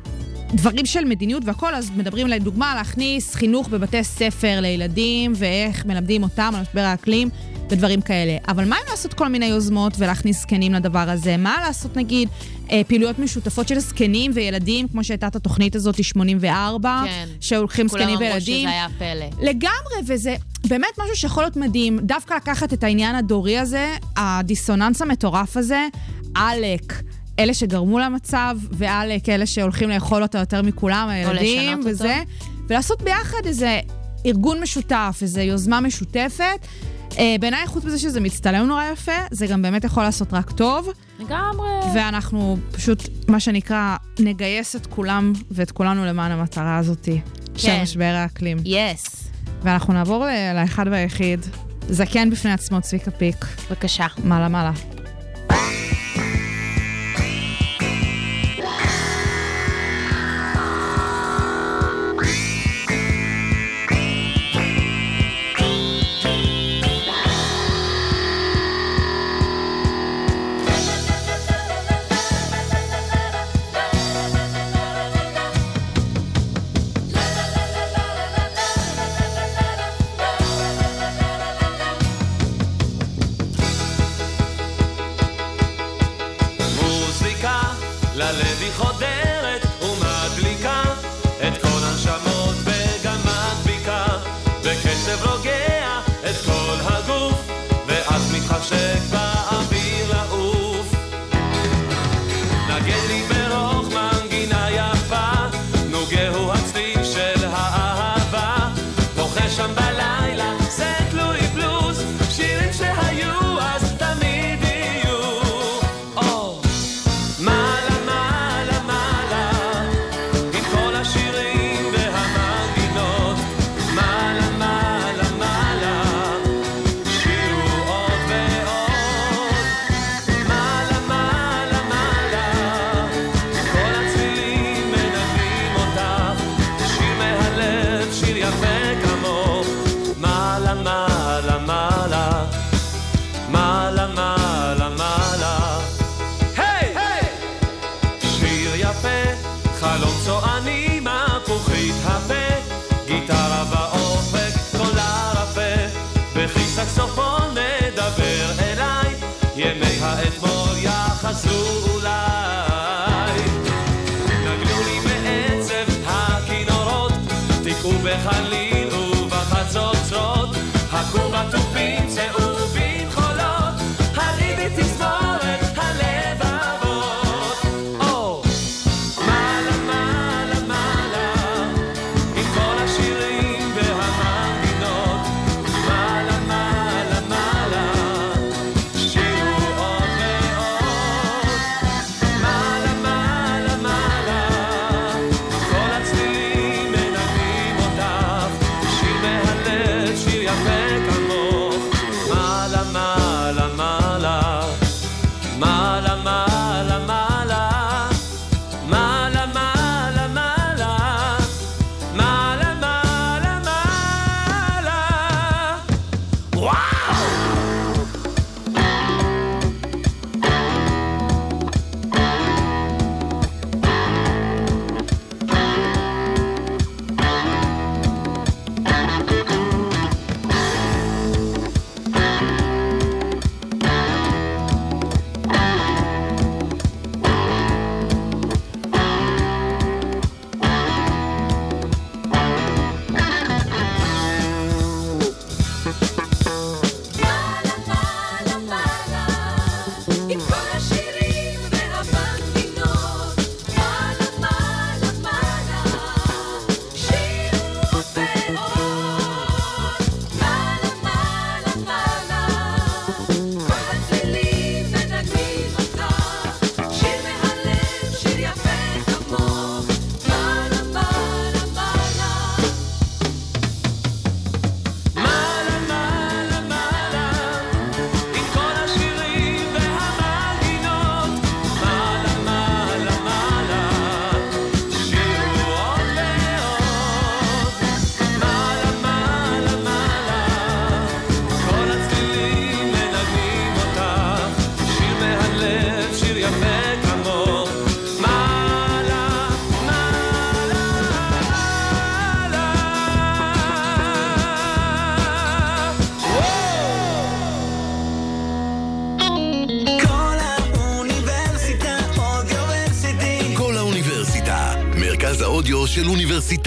דברים של מדיניות והכול, אז מדברים לדוגמה להכניס חינוך בבתי ספר לילדים, ואיך מלמדים אותם על משבר האקלים. ודברים כאלה. אבל מה אם לעשות כל מיני יוזמות ולהכניס זקנים לדבר הזה? מה לעשות נגיד אה, פעילויות משותפות של זקנים וילדים, כמו שהייתה את התוכנית הזאת, 84, כן. שהולכים כולם זקנים אמרו וילדים. שזה היה פלא. לגמרי, וזה באמת משהו שיכול להיות מדהים. דווקא לקחת את העניין הדורי הזה, הדיסוננס המטורף הזה, עלק. אלה שגרמו למצב, ועלק אלה שהולכים לאכול אותה יותר מכולם, הילדים וזה, ולעשות ביחד איזה ארגון משותף, איזו יוזמה משותפת. אה, בעיניי, חוץ מזה שזה מצטלם נורא יפה, זה גם באמת יכול לעשות רק טוב, לגמרי. ואנחנו פשוט, מה שנקרא, נגייס את כולם ואת כולנו למען המטרה הזאת של כן. משבר האקלים. יס. ואנחנו נעבור לאחד והיחיד, זקן בפני עצמו, צביקה פיק. בבקשה. מעלה מעלה.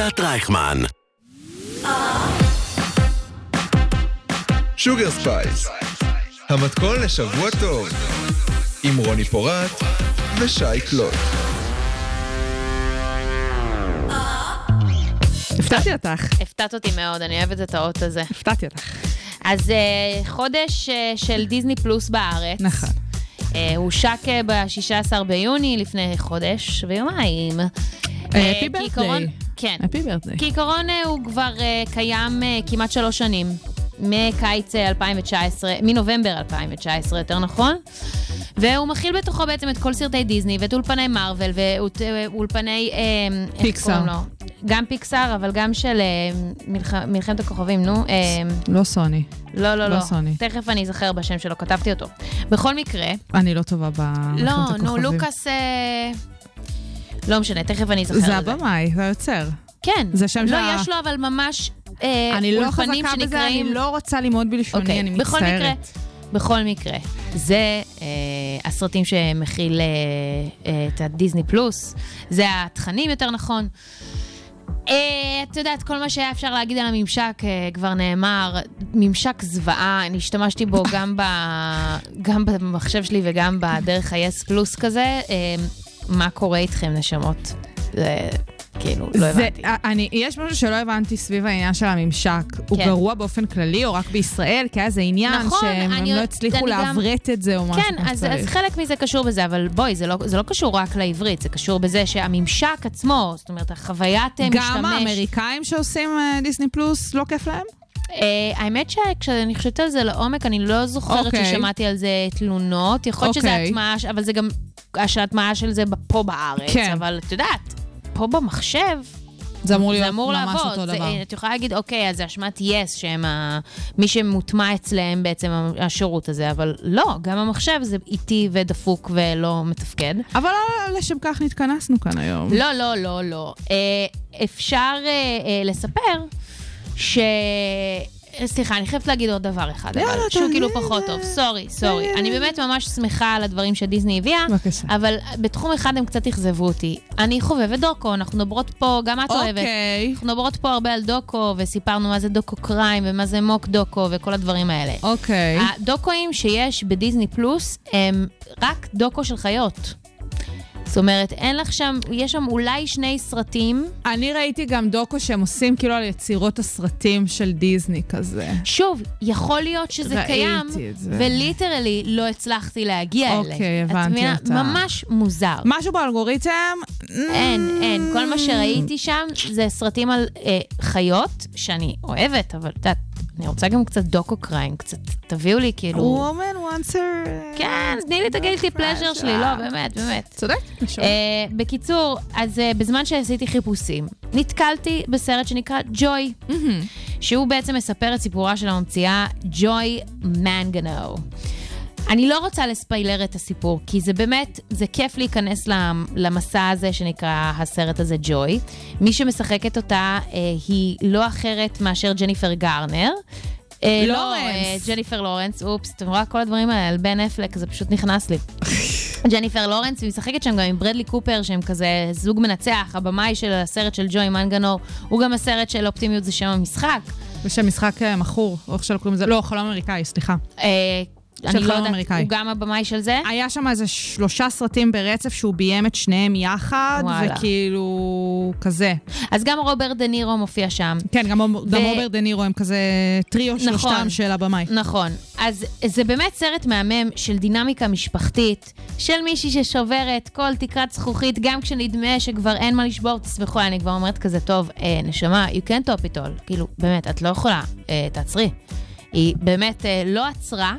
אוניברסיטת רייכמן. Sugar Spice, המתכון לשבוע טוב, עם רוני פורט ושי קלוט. הפתעתי אותך. הפתעת אותי מאוד, אני אוהבת את האות הזה. הפתעתי אותך. אז אה, חודש אה, של דיסני פלוס בארץ. נכון. אה, הושק אה, ב-16 ביוני, לפני חודש ויומיים. Happy כעיקרון- birthday. כן. Happy birthday. כעיקרון אה, הוא כבר אה, קיים אה, כמעט שלוש שנים. מקיץ אה, 2019, מנובמבר 2019 יותר נכון, והוא מכיל בתוכו בעצם את כל סרטי דיסני ואת אולפני מארוול ואולפני, פיקסאר. גם פיקסאר, אבל גם של מלח... מלחמת הכוכבים, נו. לא סוני. לא, לא, לא לא. סוני. תכף אני אזכר בשם שלו, כתבתי אותו. בכל מקרה, אני לא טובה במלחמת לא, הכוכבים. נו, לוקאס... לא משנה, תכף אני אזכר זה לזה. הבמאי, זה היוצר. כן. זה שם לא, שה- יש לו אבל ממש אה, אני לא אולפנים חזקה בזה, שנקראים... אני לא רוצה ללמוד בלשוני, אני בכל מקרה, מצטערת. בכל מקרה, זה אה, הסרטים שמכיל אה, אה, את הדיסני פלוס, זה התכנים יותר נכון. אה, את יודעת, כל מה שהיה אפשר להגיד על הממשק אה, כבר נאמר, ממשק זוועה, אני השתמשתי בו גם, ב, גם במחשב שלי וגם בדרך ה-yes פלוס כזה. אה, מה קורה איתכם, נשמות? זה כאילו, לא זה, הבנתי. אני, יש משהו שלא הבנתי סביב העניין של הממשק. הוא כן. גרוע באופן כללי, או רק בישראל? כי היה איזה עניין נכון, שהם אני- לא הצליחו אני גם- לעברת את זה או משהו כן, כמו אז, שצריך. אז חלק מזה קשור בזה, אבל בואי, זה לא, זה לא קשור רק לעברית, זה קשור בזה שהממשק עצמו, זאת אומרת, החוויית אה, משתמש... גם האמריקאים שעושים אה, דיסני פלוס, לא כיף להם? אה, האמת שכשאני חושבת על זה לעומק, אני לא זוכרת אוקיי. ששמעתי על זה תלונות. יכול להיות שזה אוקיי. הטמעה, אבל זה גם ההטמעה של זה פה בארץ. כן. אבל את יודעת, פה במחשב... זה אמור להיות זה אמור ממש לעבוד. אותו זה, דבר. את יכולה להגיד, אוקיי, אז זה אשמת יס, שהם ה... מי שמוטמע אצלם בעצם השירות הזה, אבל לא, גם המחשב זה איטי ודפוק ולא מתפקד. אבל לא לשם כך נתכנסנו כאן היום. לא, לא, לא, לא. אה, אפשר אה, אה, לספר ש... סליחה, אני חייבת להגיד עוד דבר אחד, אבל שהוא כאילו פחות טוב. סורי, סורי. אני באמת ממש שמחה על הדברים שדיסני הביאה. אבל בתחום אחד הם קצת אכזבו אותי. אני חובבת דוקו, אנחנו מדברות פה, גם את אוהבת. אוקיי. אנחנו מדברות פה הרבה על דוקו, וסיפרנו מה זה דוקו קריים, ומה זה מוק דוקו, וכל הדברים האלה. אוקיי. הדוקואים שיש בדיסני פלוס הם רק דוקו של חיות. זאת אומרת, אין לך שם, יש שם אולי שני סרטים. אני ראיתי גם דוקו שהם עושים כאילו על יצירות הסרטים של דיסני כזה. שוב, יכול להיות שזה ראיתי קיים, את זה. וליטרלי לא הצלחתי להגיע אליהם. אוקיי, את הבנתי מבינה? אותך. ממש מוזר. משהו באלגוריתם? אין, אין. כל מה שראיתי שם זה סרטים על אה, חיות, שאני אוהבת, אבל את יודעת, אני רוצה גם קצת דוקו קריים, קצת, תביאו לי כאילו... woman wants her... כן, תני לי את הגילטי פלז'ר שלי, לא, באמת, באמת. צודק. אה, בקיצור, אז אה, בזמן שעשיתי חיפושים, נתקלתי בסרט שנקרא ג'וי, שהוא בעצם מספר את סיפורה של הממציאה ג'וי מנגנו. אני לא רוצה לספיילר את הסיפור, כי זה באמת, זה כיף להיכנס למ- למסע הזה שנקרא הסרט הזה ג'וי. מי שמשחקת אותה אה, היא לא אחרת מאשר ג'ניפר גארנר. אה, לא, לורנס. אה, ג'ניפר לורנס, אופס, אתם רואה כל הדברים האלה על בן אפלק, זה פשוט נכנס לי. ג'ניפר לורנס, והיא משחקת שם גם עם ברדלי קופר, שהם כזה זוג מנצח, הבמאי של הסרט של ג'וי מנגנור, הוא גם הסרט של אופטימיות זה שם המשחק. בשם משחק אה, מכור, או איך שלא קוראים לזה, לא, חלום אמריקאי, סליחה. אה, אני לא יודעת, אמריקאי. הוא גם הבמאי של זה? היה שם איזה שלושה סרטים ברצף שהוא ביים את שניהם יחד, וואלה. וכאילו, כזה. אז גם רוברט דה נירו מופיע שם. כן, גם גם ו- רוברט דה נירו הם כזה טריו נכון. שלושתם של הבמאי. נכון. אז זה באמת סרט מהמם של דינמיקה משפחתית, של מישהי ששוברת כל תקרת זכוכית, גם כשנדמה שכבר אין מה לשבור, תסמכו, אני כבר אומרת כזה, טוב, אה, נשמה, you can't top it all. כאילו, באמת, את לא יכולה, אה, תעצרי. היא באמת אה, לא עצרה.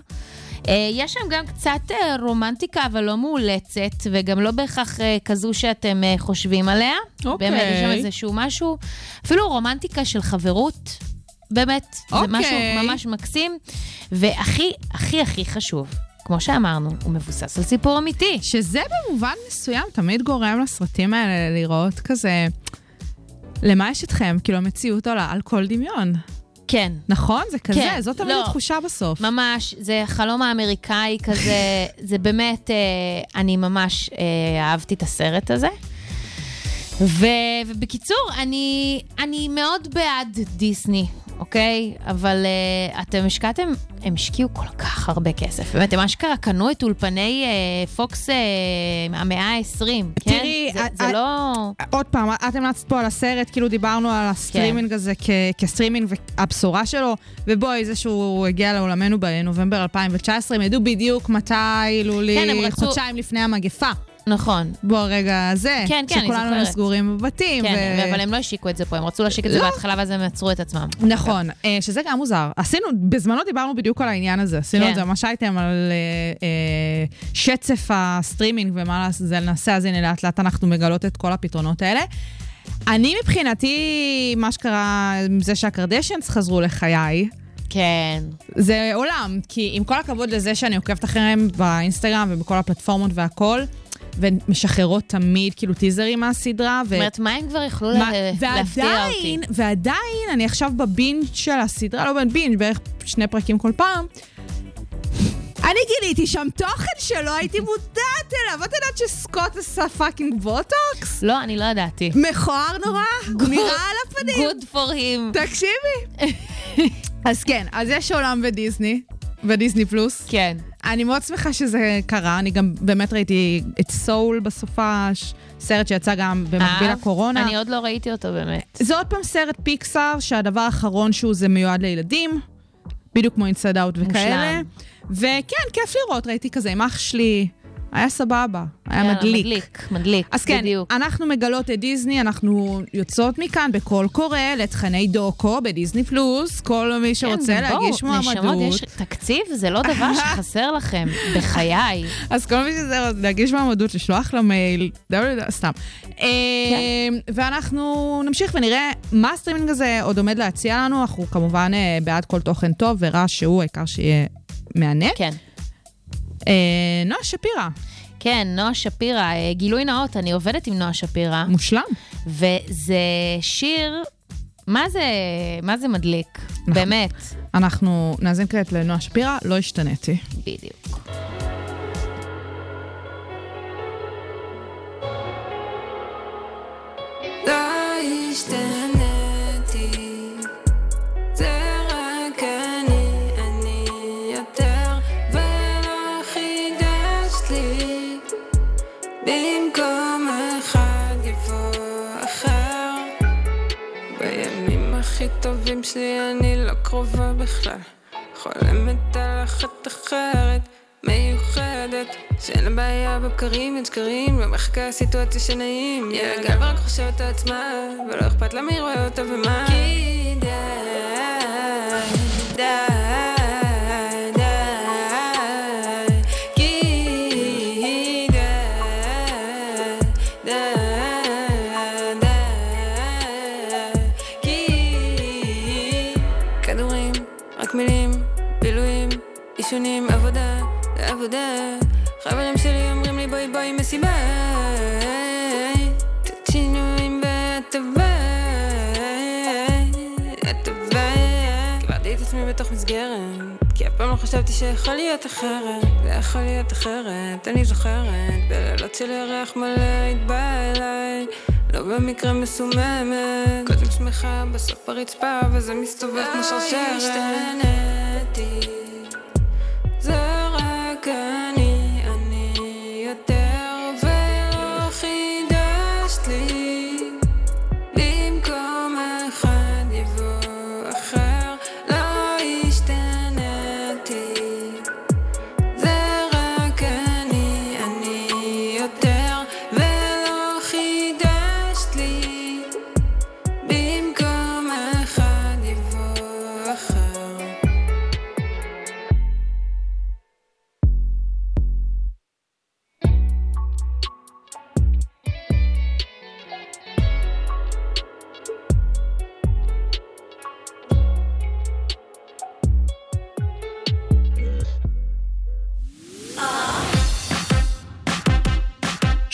אה, יש שם גם קצת אה, רומנטיקה, אבל לא מאולצת, וגם לא בהכרח אה, כזו שאתם חושבים עליה. אוקיי. באמת, יש שם איזשהו משהו, אפילו רומנטיקה של חברות. באמת, זה אוקיי. משהו ממש מקסים. והכי, הכי, הכי חשוב, כמו שאמרנו, הוא מבוסס על סיפור אמיתי. שזה במובן מסוים תמיד גורם לסרטים האלה לראות כזה... למה יש אתכם? כאילו המציאות עולה על כל דמיון. כן. נכון? זה כזה, כן, זאת תמיד לא. התחושה בסוף. ממש, זה החלום האמריקאי כזה, זה באמת, אה, אני ממש אה, אהבתי את הסרט הזה. ו, ובקיצור, אני, אני מאוד בעד דיסני, אוקיי? אבל אה, אתם השקעתם, הם השקיעו כל כך הרבה כסף. באמת, הם אשכרה קנו את אולפני אה, פוקס אה, המאה ה-20, כן? תראי, זה, את- זה את- לא... עוד פעם, את המלצת פה על הסרט, כאילו דיברנו על הסטרימינג כן. הזה כ- כסטרימינג והבשורה שלו, ובואי, זה שהוא הגיע לעולמנו בנובמבר 2019, הם ידעו בדיוק מתי, לולי, כן, רצו- חודשיים לפני המגפה. נכון. בוא הרגע הזה, כן, כן, שכולנו זוכרת. סגורים בבתים. כן, ו- אבל הם לא השיקו את זה פה, הם רצו להשיק את זה לא. בהתחלה ואז הם עצרו את עצמם. נכון, אה, שזה גם מוזר. עשינו, בזמנו דיברנו בדיוק על העניין הזה. עשינו כן. את זה ממש אייטם על אה, אה, שצף הסטרימינג ומה זה נעשה, אז הנה לאט לאט אנחנו מגלות את כל הפתרונות האלה. אני מבחינתי, מה שקרה עם זה שהקרדשנס חזרו לחיי, כן. זה עולם, כי עם כל הכבוד לזה שאני עוקבת אחריהם באינסטגרם ובכל הפלטפורמות והכל, ומשחררות תמיד כאילו טיזרים מהסדרה. זאת אומרת, מה הם כבר יכלו להפתיע אותי? ועדיין, אני עכשיו בבינג' של הסדרה, לא בבינג', בערך שני פרקים כל פעם. אני גיליתי שם תוכן שלא הייתי מודעת אליו. את יודעת שסקוט עשה fucking בוטוקס? לא, אני לא ידעתי. מכוער נורא, נראה על הפנים. Good for him. תקשיבי. אז כן, אז יש עולם בדיסני, בדיסני פלוס. כן. אני מאוד שמחה שזה קרה, אני גם באמת ראיתי את Soul בסופש, סרט שיצא גם במקביל אהב? לקורונה. אני עוד לא ראיתי אותו באמת. זה עוד פעם סרט פיקסאר, שהדבר האחרון שהוא זה מיועד לילדים, בדיוק כמו Inside Out וכאלה. מושלם. וכן, כיף לראות, ראיתי כזה עם אח שלי, היה סבבה, היה יאללה, מדליק. מדליק, מדליק, אז כן, בדיוק. אנחנו מגלות את דיסני, אנחנו יוצאות מכאן בקול קורא לתכני דוקו בדיסני פלוס, כל מי שרוצה כן, בואו, להגיש מועמדות. נשמות, יש תקציב, זה לא דבר שחסר לכם, בחיי. אז כל מי שזה להגיש מועמדות, לשלוח למייל, סתם. אה, ואנחנו נמשיך ונראה מה הסטרימינג הזה עוד עומד להציע לנו. אנחנו כמובן אה, בעד כל תוכן טוב ורעש שהוא, העיקר שיהיה מהנה. כן. אה, נועה שפירא, כן, נועה שפירא, אה, גילוי נאות, אני עובדת עם נועה שפירא, מושלם. וזה שיר, מה זה, מה זה מדליק? באמת, אנחנו נאזין כעת לנועה שפירא, לא השתניתי. בדיוק. לא השתניתי, קרובה בכלל, חולמת על אחת אחרת. מיוחדת, שאין לה בעיה בבקרים, אין שקרים, לא מחכה סיטואציה שנעים. יא גל ורק חושבת על עצמה, ולא אכפת לה מי רואה אותה ומה. כי די, די, חשבתי שיכול להיות אחרת. זה יכול להיות אחרת, אני זוכרת. בלילות של ירח מלא היית באה אליי. לא במקרה מסוממת. קודם שמחה, בסוף הרצפה, וזה מסתובב כמו שרשרת. השתנתי.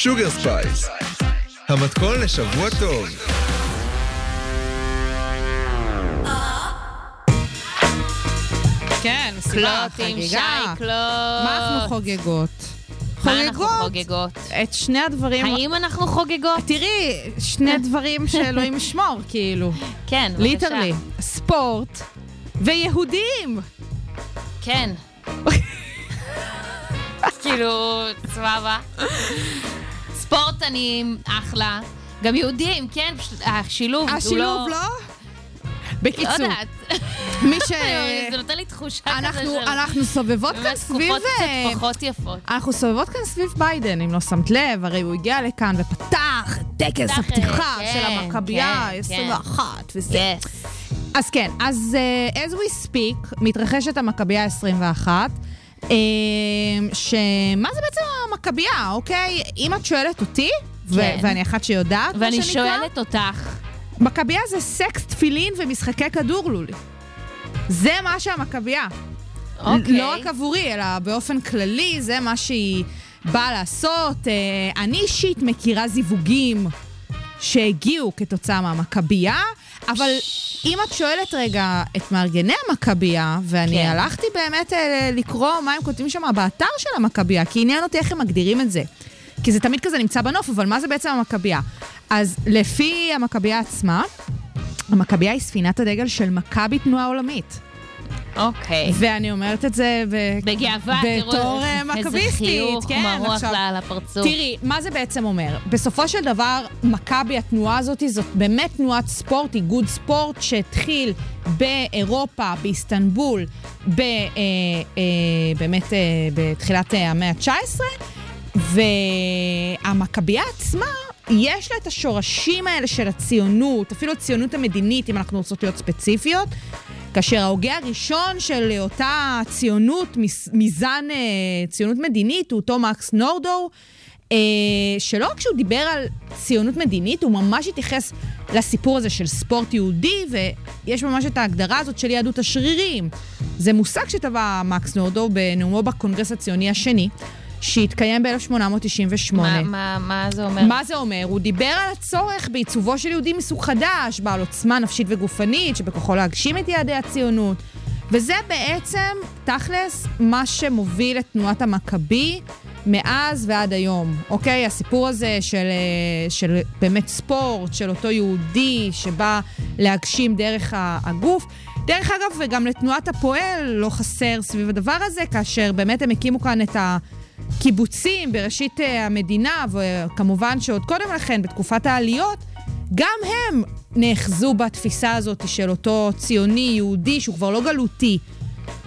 Sugar Spice, המתכון לשבוע טוב. כן, מסיבה, קלוט עם שי. קלוט. מה אנחנו חוגגות? מה אנחנו חוגגות חוגגות? את שני הדברים... האם אנחנו חוגגות? תראי, שני דברים שאלוהים ישמור, כאילו. כן, בבקשה. Literally. ספורט ויהודים. כן. כאילו, סבבה. ספורט אני אחלה. גם יהודים, כן? השילוב הוא לא... השילוב לא? לא בקיצור, יודעת. מי ש... זה נותן לי תחושה כזה אנחנו, של... אנחנו סובבות כאן באמת סביב... תקופות אה, קצת פחות יפות. אנחנו סובבות כאן סביב ביידן, אם לא שמת לב, הרי הוא הגיע לכאן ופתח את טקס הפתיחה כן, של המכבייה כן, 21 וזה. Yes. אז כן, אז uh, as we speak, מתרחשת המכבייה 21, uh, שמה זה בעצם המכבייה, אוקיי? אם את שואלת אותי, כן. ואני אחת שיודעת, ואני שואלת אותך, מכבייה זה סקס, תפילין ומשחקי כדור, לולי. זה מה שהמכבייה. אוקיי. לא רק עבורי, אלא באופן כללי, זה מה שהיא באה לעשות. אה, אני אישית מכירה זיווגים שהגיעו כתוצאה מהמכבייה, אבל אם את שואלת רגע את מארגני המכבייה, ואני כן. הלכתי באמת אה, לקרוא מה הם כותבים שם באתר של המכבייה, כי עניין אותי איך הם מגדירים את זה. כי זה תמיד כזה נמצא בנוף, אבל מה זה בעצם המכבייה? אז לפי המכבייה עצמה, המכבייה היא ספינת הדגל של מכבי תנועה עולמית. אוקיי. ואני אומרת את זה ב... בגאווה, תראו בתור אה, איזה מכביסטית, חיוך כן, מרוח עכשיו- לה על הפרצוף. תראי, מה זה בעצם אומר? בסופו של דבר, מכבי, התנועה הזאת, זאת באמת תנועת ספורט, איגוד ספורט שהתחיל באירופה, באיסטנבול, ב, אה, אה, באמת אה, בתחילת אה, המאה ה-19, והמכבייה עצמה, יש לה את השורשים האלה של הציונות, אפילו הציונות המדינית, אם אנחנו רוצות להיות ספציפיות. כאשר ההוגה הראשון של אותה ציונות, מזן אה, ציונות מדינית, הוא אותו מקס נורדו, אה, שלא רק שהוא דיבר על ציונות מדינית, הוא ממש התייחס לסיפור הזה של ספורט יהודי, ויש ממש את ההגדרה הזאת של יהדות השרירים. זה מושג שטבע מקס נורדו בנאומו בקונגרס הציוני השני, שהתקיים ב-1898. מה- מה- מה זה אומר? מה זה אומר? הוא דיבר על הצורך בעיצובו של יהודי מסוג חדש, בעל עוצמה נפשית וגופנית, שבכוחו להגשים את יעדי הציונות. וזה בעצם, תכלס, מה שמוביל את תנועת המכבי מאז ועד היום, אוקיי? הסיפור הזה של, אה, של באמת ספורט, של אותו יהודי שבא להגשים דרך הגוף. דרך אגב, וגם לתנועת הפועל לא חסר סביב הדבר הזה, כאשר באמת הם הקימו כאן את ה... קיבוצים בראשית אה, המדינה, וכמובן שעוד קודם לכן, בתקופת העליות, גם הם נאחזו בתפיסה הזאת של אותו ציוני יהודי שהוא כבר לא גלותי.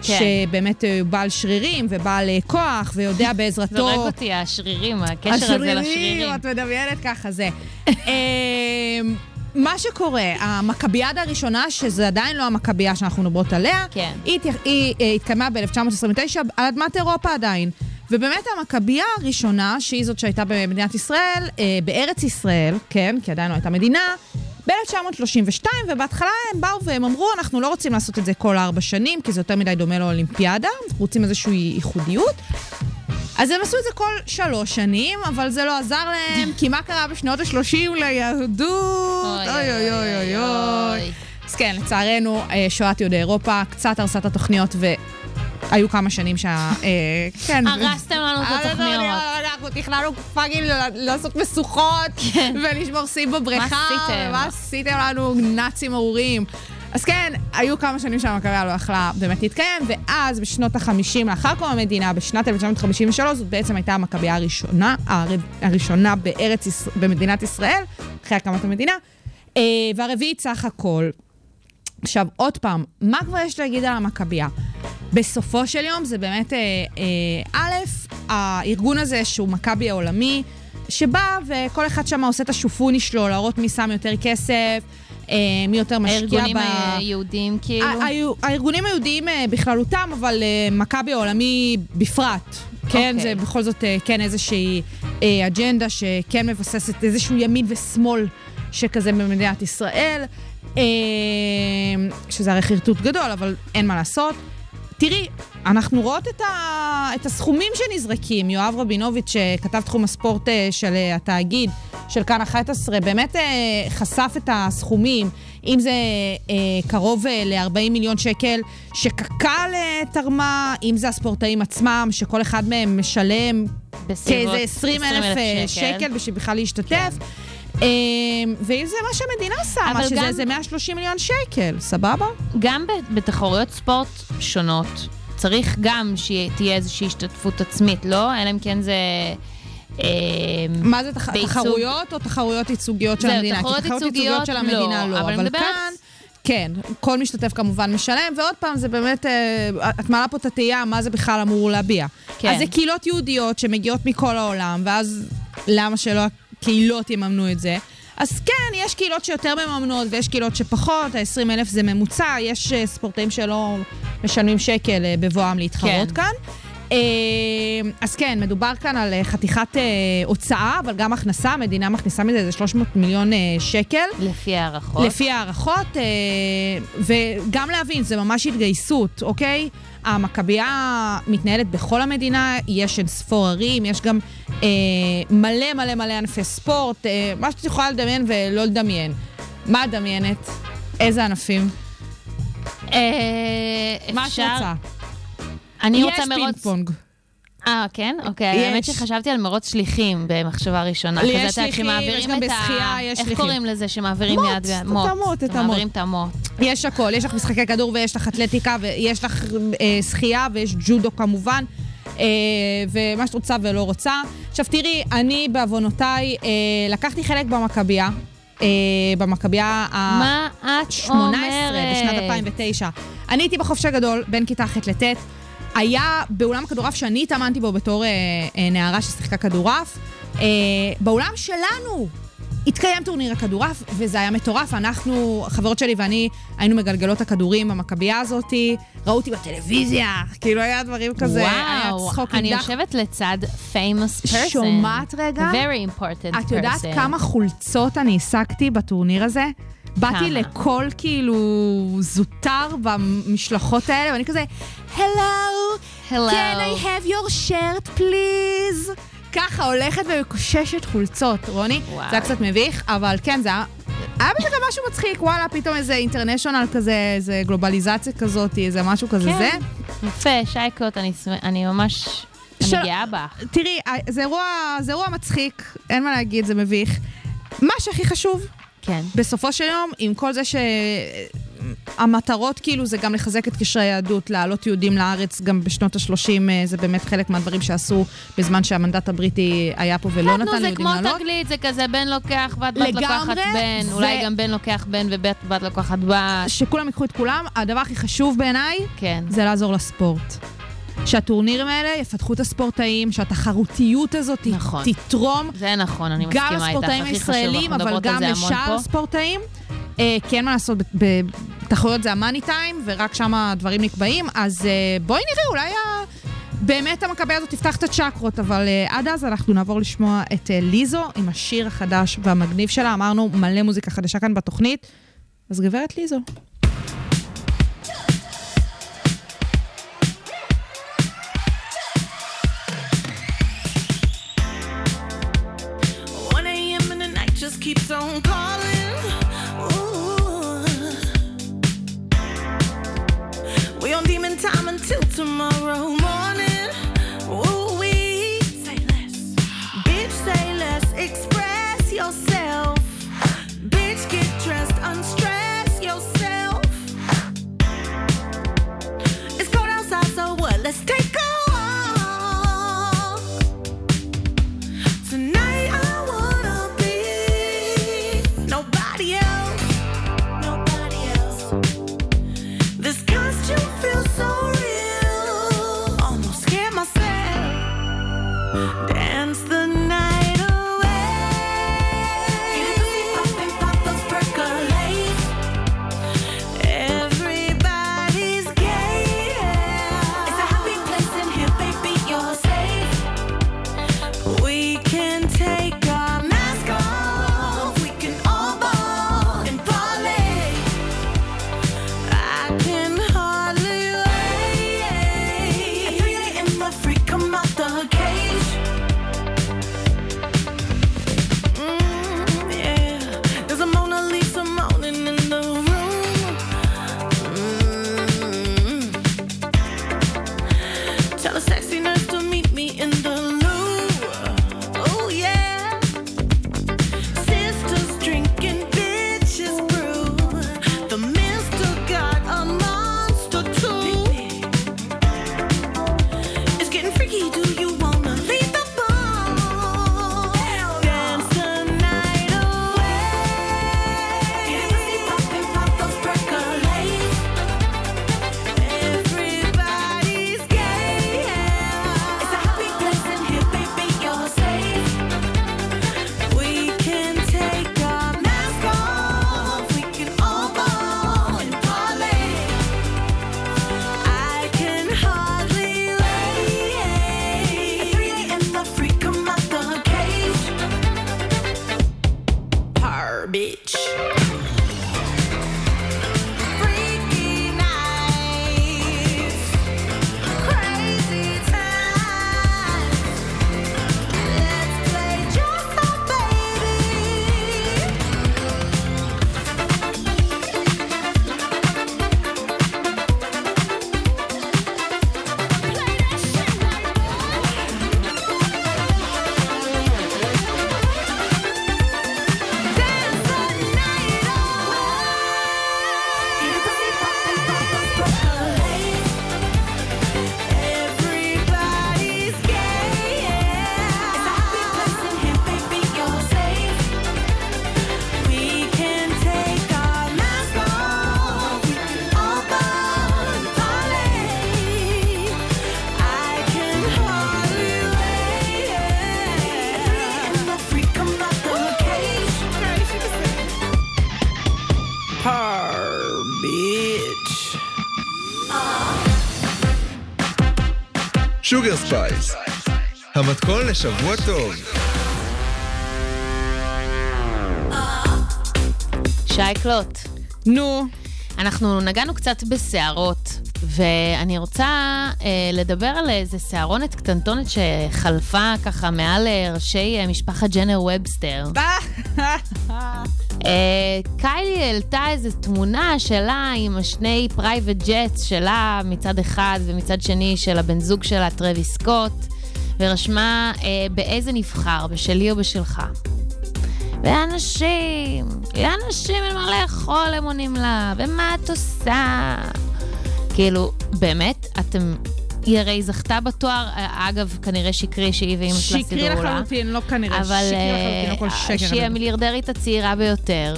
כן. שבאמת אה, הוא בעל שרירים ובעל אה, כוח ויודע בעזרתו... זורק אותי, השרירים, הקשר הזה לשרירים. את מדמיינת ככה, זה. אמ, מה שקורה, המכביאדה הראשונה, שזה עדיין לא המכבייה שאנחנו מדברות עליה, כן. היא, היא אה, התקיימה ב-1929 על אדמת אירופה עדיין. ובאמת המכבייה הראשונה, שהיא זאת שהייתה במדינת ישראל, אה, בארץ ישראל, כן, כי עדיין לא הייתה מדינה, ב-1932, ובהתחלה הם באו והם אמרו, אנחנו לא רוצים לעשות את זה כל ארבע שנים, כי זה יותר מדי דומה לאולימפיאדה, אנחנו רוצים איזושהי ייחודיות. אז הם עשו את זה כל שלוש שנים, אבל זה לא עזר להם, כי מה קרה בשנות ה-30 ליהדות? אוי אוי אוי אוי אוי. אז כן, לצערנו, אה, שואת יהודי אירופה קצת הרסה את התוכניות, והיו כמה שנים שה... אה, כן. הרסתם לנו את אה, לא, התוכניות. לא, אנחנו תכננו פאגים לעשות משוכות, ולשמור שיא בבריכה. מה עשיתם? מה עשיתם לנו, נאצים ארורים? אז כן, היו כמה שנים שהמכבייה לא יכלה באמת להתקיים, ואז בשנות ה-50 לאחר קום המדינה, בשנת 1953, זאת בעצם הייתה המכבייה הראשונה, הר- הראשונה בארץ, במדינת ישראל, אחרי הקמת המדינה, אה, והרביעית סך הכל. עכשיו, עוד פעם, מה כבר יש להגיד על המכבייה? בסופו של יום זה באמת, אה, אה, א', הארגון הזה שהוא מכבי העולמי, שבא וכל אחד שם עושה את השופוני שלו, להראות מי שם יותר כסף, אה, מי יותר משקיע הארגונים ב... היהודיים, כאילו. ה- היו- הארגונים היהודיים בכללותם, אבל מכבי העולמי בפרט. כן, אוקיי. זה בכל זאת כן איזושהי אג'נדה שכן מבססת איזשהו ימין ושמאל שכזה במדינת ישראל, שזה הרי חרטוט גדול, אבל אין מה לעשות. תראי, אנחנו רואות את, ה... את הסכומים שנזרקים. יואב רבינוביץ', שכתב תחום הספורט אה, של אה, התאגיד, של כאן 11, באמת אה, חשף את הסכומים. אם זה קרוב אה, ל-40 מיליון שקל שקק"ל תרמה, אם זה הספורטאים עצמם, שכל אחד מהם משלם כאיזה 20 אלף 20,000 אה, שקל בשביל בכלל להשתתף. אה, ואם זה מה שהמדינה שמה, שזה גם- איזה 130 מיליון שקל, סבבה? גם בתחרויות ספורט שונות, צריך גם שתהיה איזושהי השתתפות עצמית, לא? אלא אם כן זה... אה, מה זה תח- תחרויות או תחרויות ייצוגיות של זהו, המדינה? תחרויות כי תחרויות ייצוגיות של המדינה לא, לא, אבל אבל כאן... כן, כל משתתף כמובן משלם, ועוד פעם, זה באמת, אה, את מעלה פה את התהייה, מה זה בכלל אמור להביע. כן. אז זה קהילות יהודיות שמגיעות מכל העולם, ואז למה שלא הקהילות יממנו את זה? אז כן, יש קהילות שיותר מממנות ויש קהילות שפחות, ה-20 אלף זה ממוצע, יש אה, ספורטאים שלא משלמים שקל אה, בבואם להתחרות כן. כאן. אה, אז כן, מדובר כאן על חתיכת אה, הוצאה, אבל גם הכנסה, המדינה מכניסה מזה איזה 300 מיליון שקל. לפי הערכות. לפי הערכות, וגם להבין, זה ממש התגייסות, אוקיי? המכבייה מתנהלת בכל המדינה, יש אין ספור ערים, יש גם אה, מלא מלא מלא ענפי ספורט, אה, מה שאת יכולה לדמיין ולא לדמיין. מה את מדמיינת? איזה ענפים? אה, מה את אפשר- רוצה? אני רוצה יש מרוץ... פינג פונג. אה, כן? אוקיי. יש. האמת שחשבתי על מרוץ שליחים במחשבה ראשונה. יש את יודעת, שליחים, יש גם בשחייה, יש איך שליחים. קוראים לזה שמעבירים מוט, יד ביד? את המוט, את המוט. מעבירים את המוט. יש הכל, יש לך משחקי כדור ויש לך אתלטיקה ויש לך אה, שחייה ויש ג'ודו כמובן. אה, ומה שאת רוצה ולא רוצה. עכשיו תראי, אני בעוונותיי אה, לקחתי חלק במכבייה. אה, במכבייה ה... מה את 18 אומרת? בשנת 2009. אני הייתי בחופש הגדול בין כיתה ח' לט'. היה באולם הכדורעף שאני התאמנתי בו בתור אה, אה, נערה ששיחקה כדורעף. אה, באולם שלנו התקיים טורניר הכדורעף, וזה היה מטורף. אנחנו, החברות שלי ואני, היינו מגלגלות הכדורים במכבייה הזאתי, ראו אותי בטלוויזיה, כאילו היה דברים כזה, היה וואו, צחוק אני אקדח. יושבת לצד famous person. שומעת רגע? very important person. את יודעת כמה חולצות אני השגתי בטורניר הזה? באתי כמה? לכל כאילו זוטר במשלחות האלה, ואני כזה, Hello. can I have your shirt please? ככה הולכת ומקוששת חולצות, רוני. וואו. זה היה קצת מביך, אבל כן, זה היה... היה בזה גם משהו מצחיק, וואלה, פתאום איזה אינטרנשיונל כזה, איזה גלובליזציה כזאת, איזה משהו כזה כן. זה. יפה, שייקות, אני אני ממש... של- אני גאה בך. תראי, זה אירוע, זה אירוע מצחיק, אין מה להגיד, זה מביך. מה שהכי חשוב, כן. בסופו של יום, עם כל זה שהמטרות כאילו זה גם לחזק את קשרי היהדות, להעלות יהודים לארץ גם בשנות ה-30, זה באמת חלק מהדברים שעשו בזמן שהמנדט הבריטי היה פה ולא נו, נתן זה ליהודים כמו לעלות. תגלית, זה כזה בן לוקח בת, בת לוקחת בן, ו- אולי גם בן לוקח בן ובת בת לוקחת בת. שכולם ייקחו את כולם, הדבר הכי חשוב בעיניי, כן. זה לעזור לספורט. שהטורנירים האלה יפתחו את הספורטאים, שהתחרותיות הזאת נכון. תתרום זה נכון, אני מסכימה גם איתך. הכי חשוב, הישראלים, אבל גם לשאר. הספורטאים. אה, כי אין מה לעשות, בתחרויות זה המאני טיים, ורק שם הדברים נקבעים, אז אה, בואי נראה, אולי ה... באמת המכבי הזאת תפתח את הצ'קרות, אבל אה, עד אז אנחנו נעבור לשמוע את אה, ליזו עם השיר החדש והמגניב שלה. אמרנו מלא מוזיקה חדשה כאן בתוכנית, אז גברת ליזו. Keeps on calling. Ooh. We on demon time until tomorrow morning. Ooh, we say less. Bitch, say less. Express yourself. לשבוע טוב. שי קלוט. נו. אנחנו נגענו קצת בסערות, ואני רוצה אה, לדבר על איזה שערונת קטנטונת שחלפה ככה מעל אה, ראשי אה, משפחת ג'נר ובסטר. אה, קיילי העלתה איזו תמונה שלה עם השני private jets שלה מצד אחד ומצד שני של הבן זוג שלה, טרוויס סקוט, ורשמה אה, באיזה נבחר, בשלי או בשלך. ואנשים, לאנשים אין מה לאכול, הם עונים לה, ומה את עושה? כאילו, באמת, אתם... היא הרי זכתה בתואר, אה, אגב, כנראה שקרי שהיא ואימא שלה סידרו לה. שקרי לחלוטין, לא כנראה, אבל שקרי אה, לחלוטין, הכל שקר. שהיא המיליארדרית הצעירה ביותר.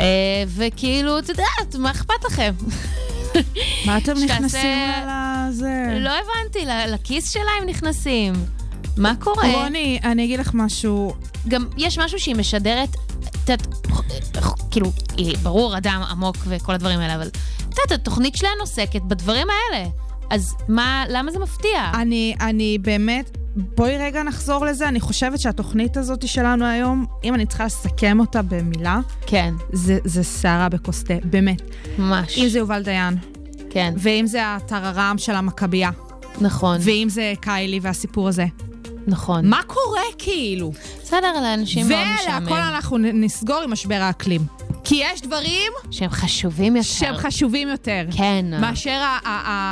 אה, וכאילו, את יודעת, מה אכפת לכם? מה אתם נכנסים לה לזה? לא הבנתי, לכיס שלה הם נכנסים. מה קורה? רוני, אני אגיד לך משהו. גם יש משהו שהיא משדרת, את יודעת, כאילו, היא ברור אדם עמוק וכל הדברים האלה, אבל את יודעת, התוכנית שלהן עוסקת בדברים האלה. אז מה, למה זה מפתיע? אני, אני באמת, בואי רגע נחזור לזה. אני חושבת שהתוכנית הזאת שלנו היום, אם אני צריכה לסכם אותה במילה, כן. זה, זה סערה בכוס תה, באמת. ממש. אם זה יובל דיין. כן. ואם זה הטררם של המכבייה. נכון. ואם זה קיילי והסיפור הזה. נכון. מה קורה כאילו? בסדר, לאנשים מאוד משעמם. ולהכל אנחנו נסגור עם משבר האקלים. כי יש דברים שהם חשובים יותר. שהם חשובים יותר. כן. מאשר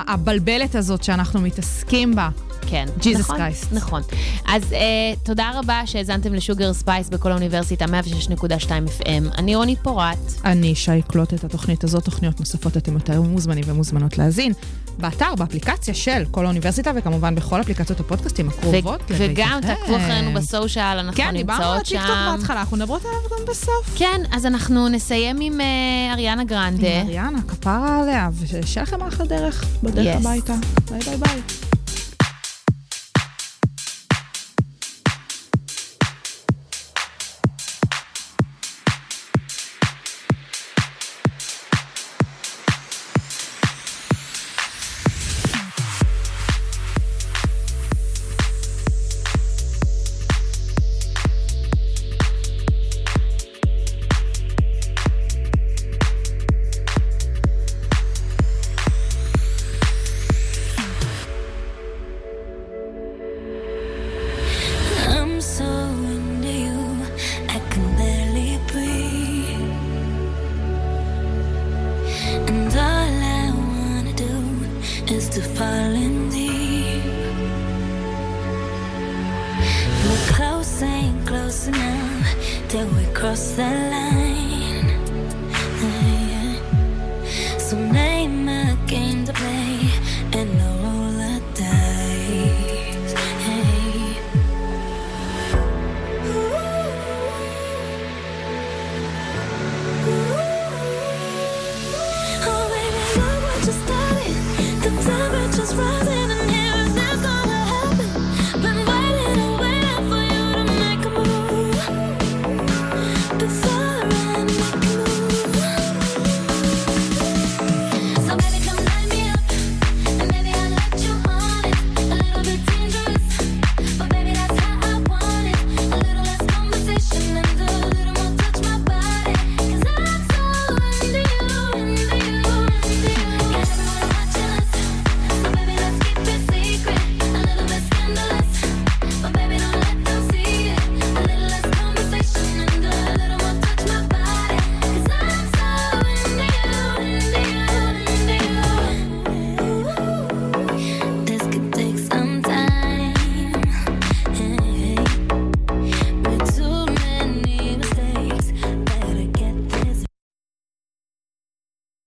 הבלבלת הזאת שאנחנו מתעסקים בה. כן. Jesus נכון. נכון. אז אה, תודה רבה שהאזנתם ל Sugar Spice בקול האוניברסיטה 106.2 FM. אני רוני פורט. אני שי אקלוט את התוכנית הזאת, תוכניות נוספות אתם יותר מוזמנים ומוזמנות להאזין. באתר, באפליקציה של קול האוניברסיטה, וכמובן בכל אפליקציות הפודקאסטים הקרובות ו- וגם תעקבו אחרינו ב social, אנחנו כן, דיברנו על נמצאות שם. הטיקטוק בהתחלה, אנחנו מדברות עליו גם בסוף. כן, אז אנחנו נסיים עם אה, אריאנה גרנדה. עם אריאנה, כפרה עליה, ושיהיה לכם אחלה דרך בדרך Yes. הביתה. ביי ביי ביי.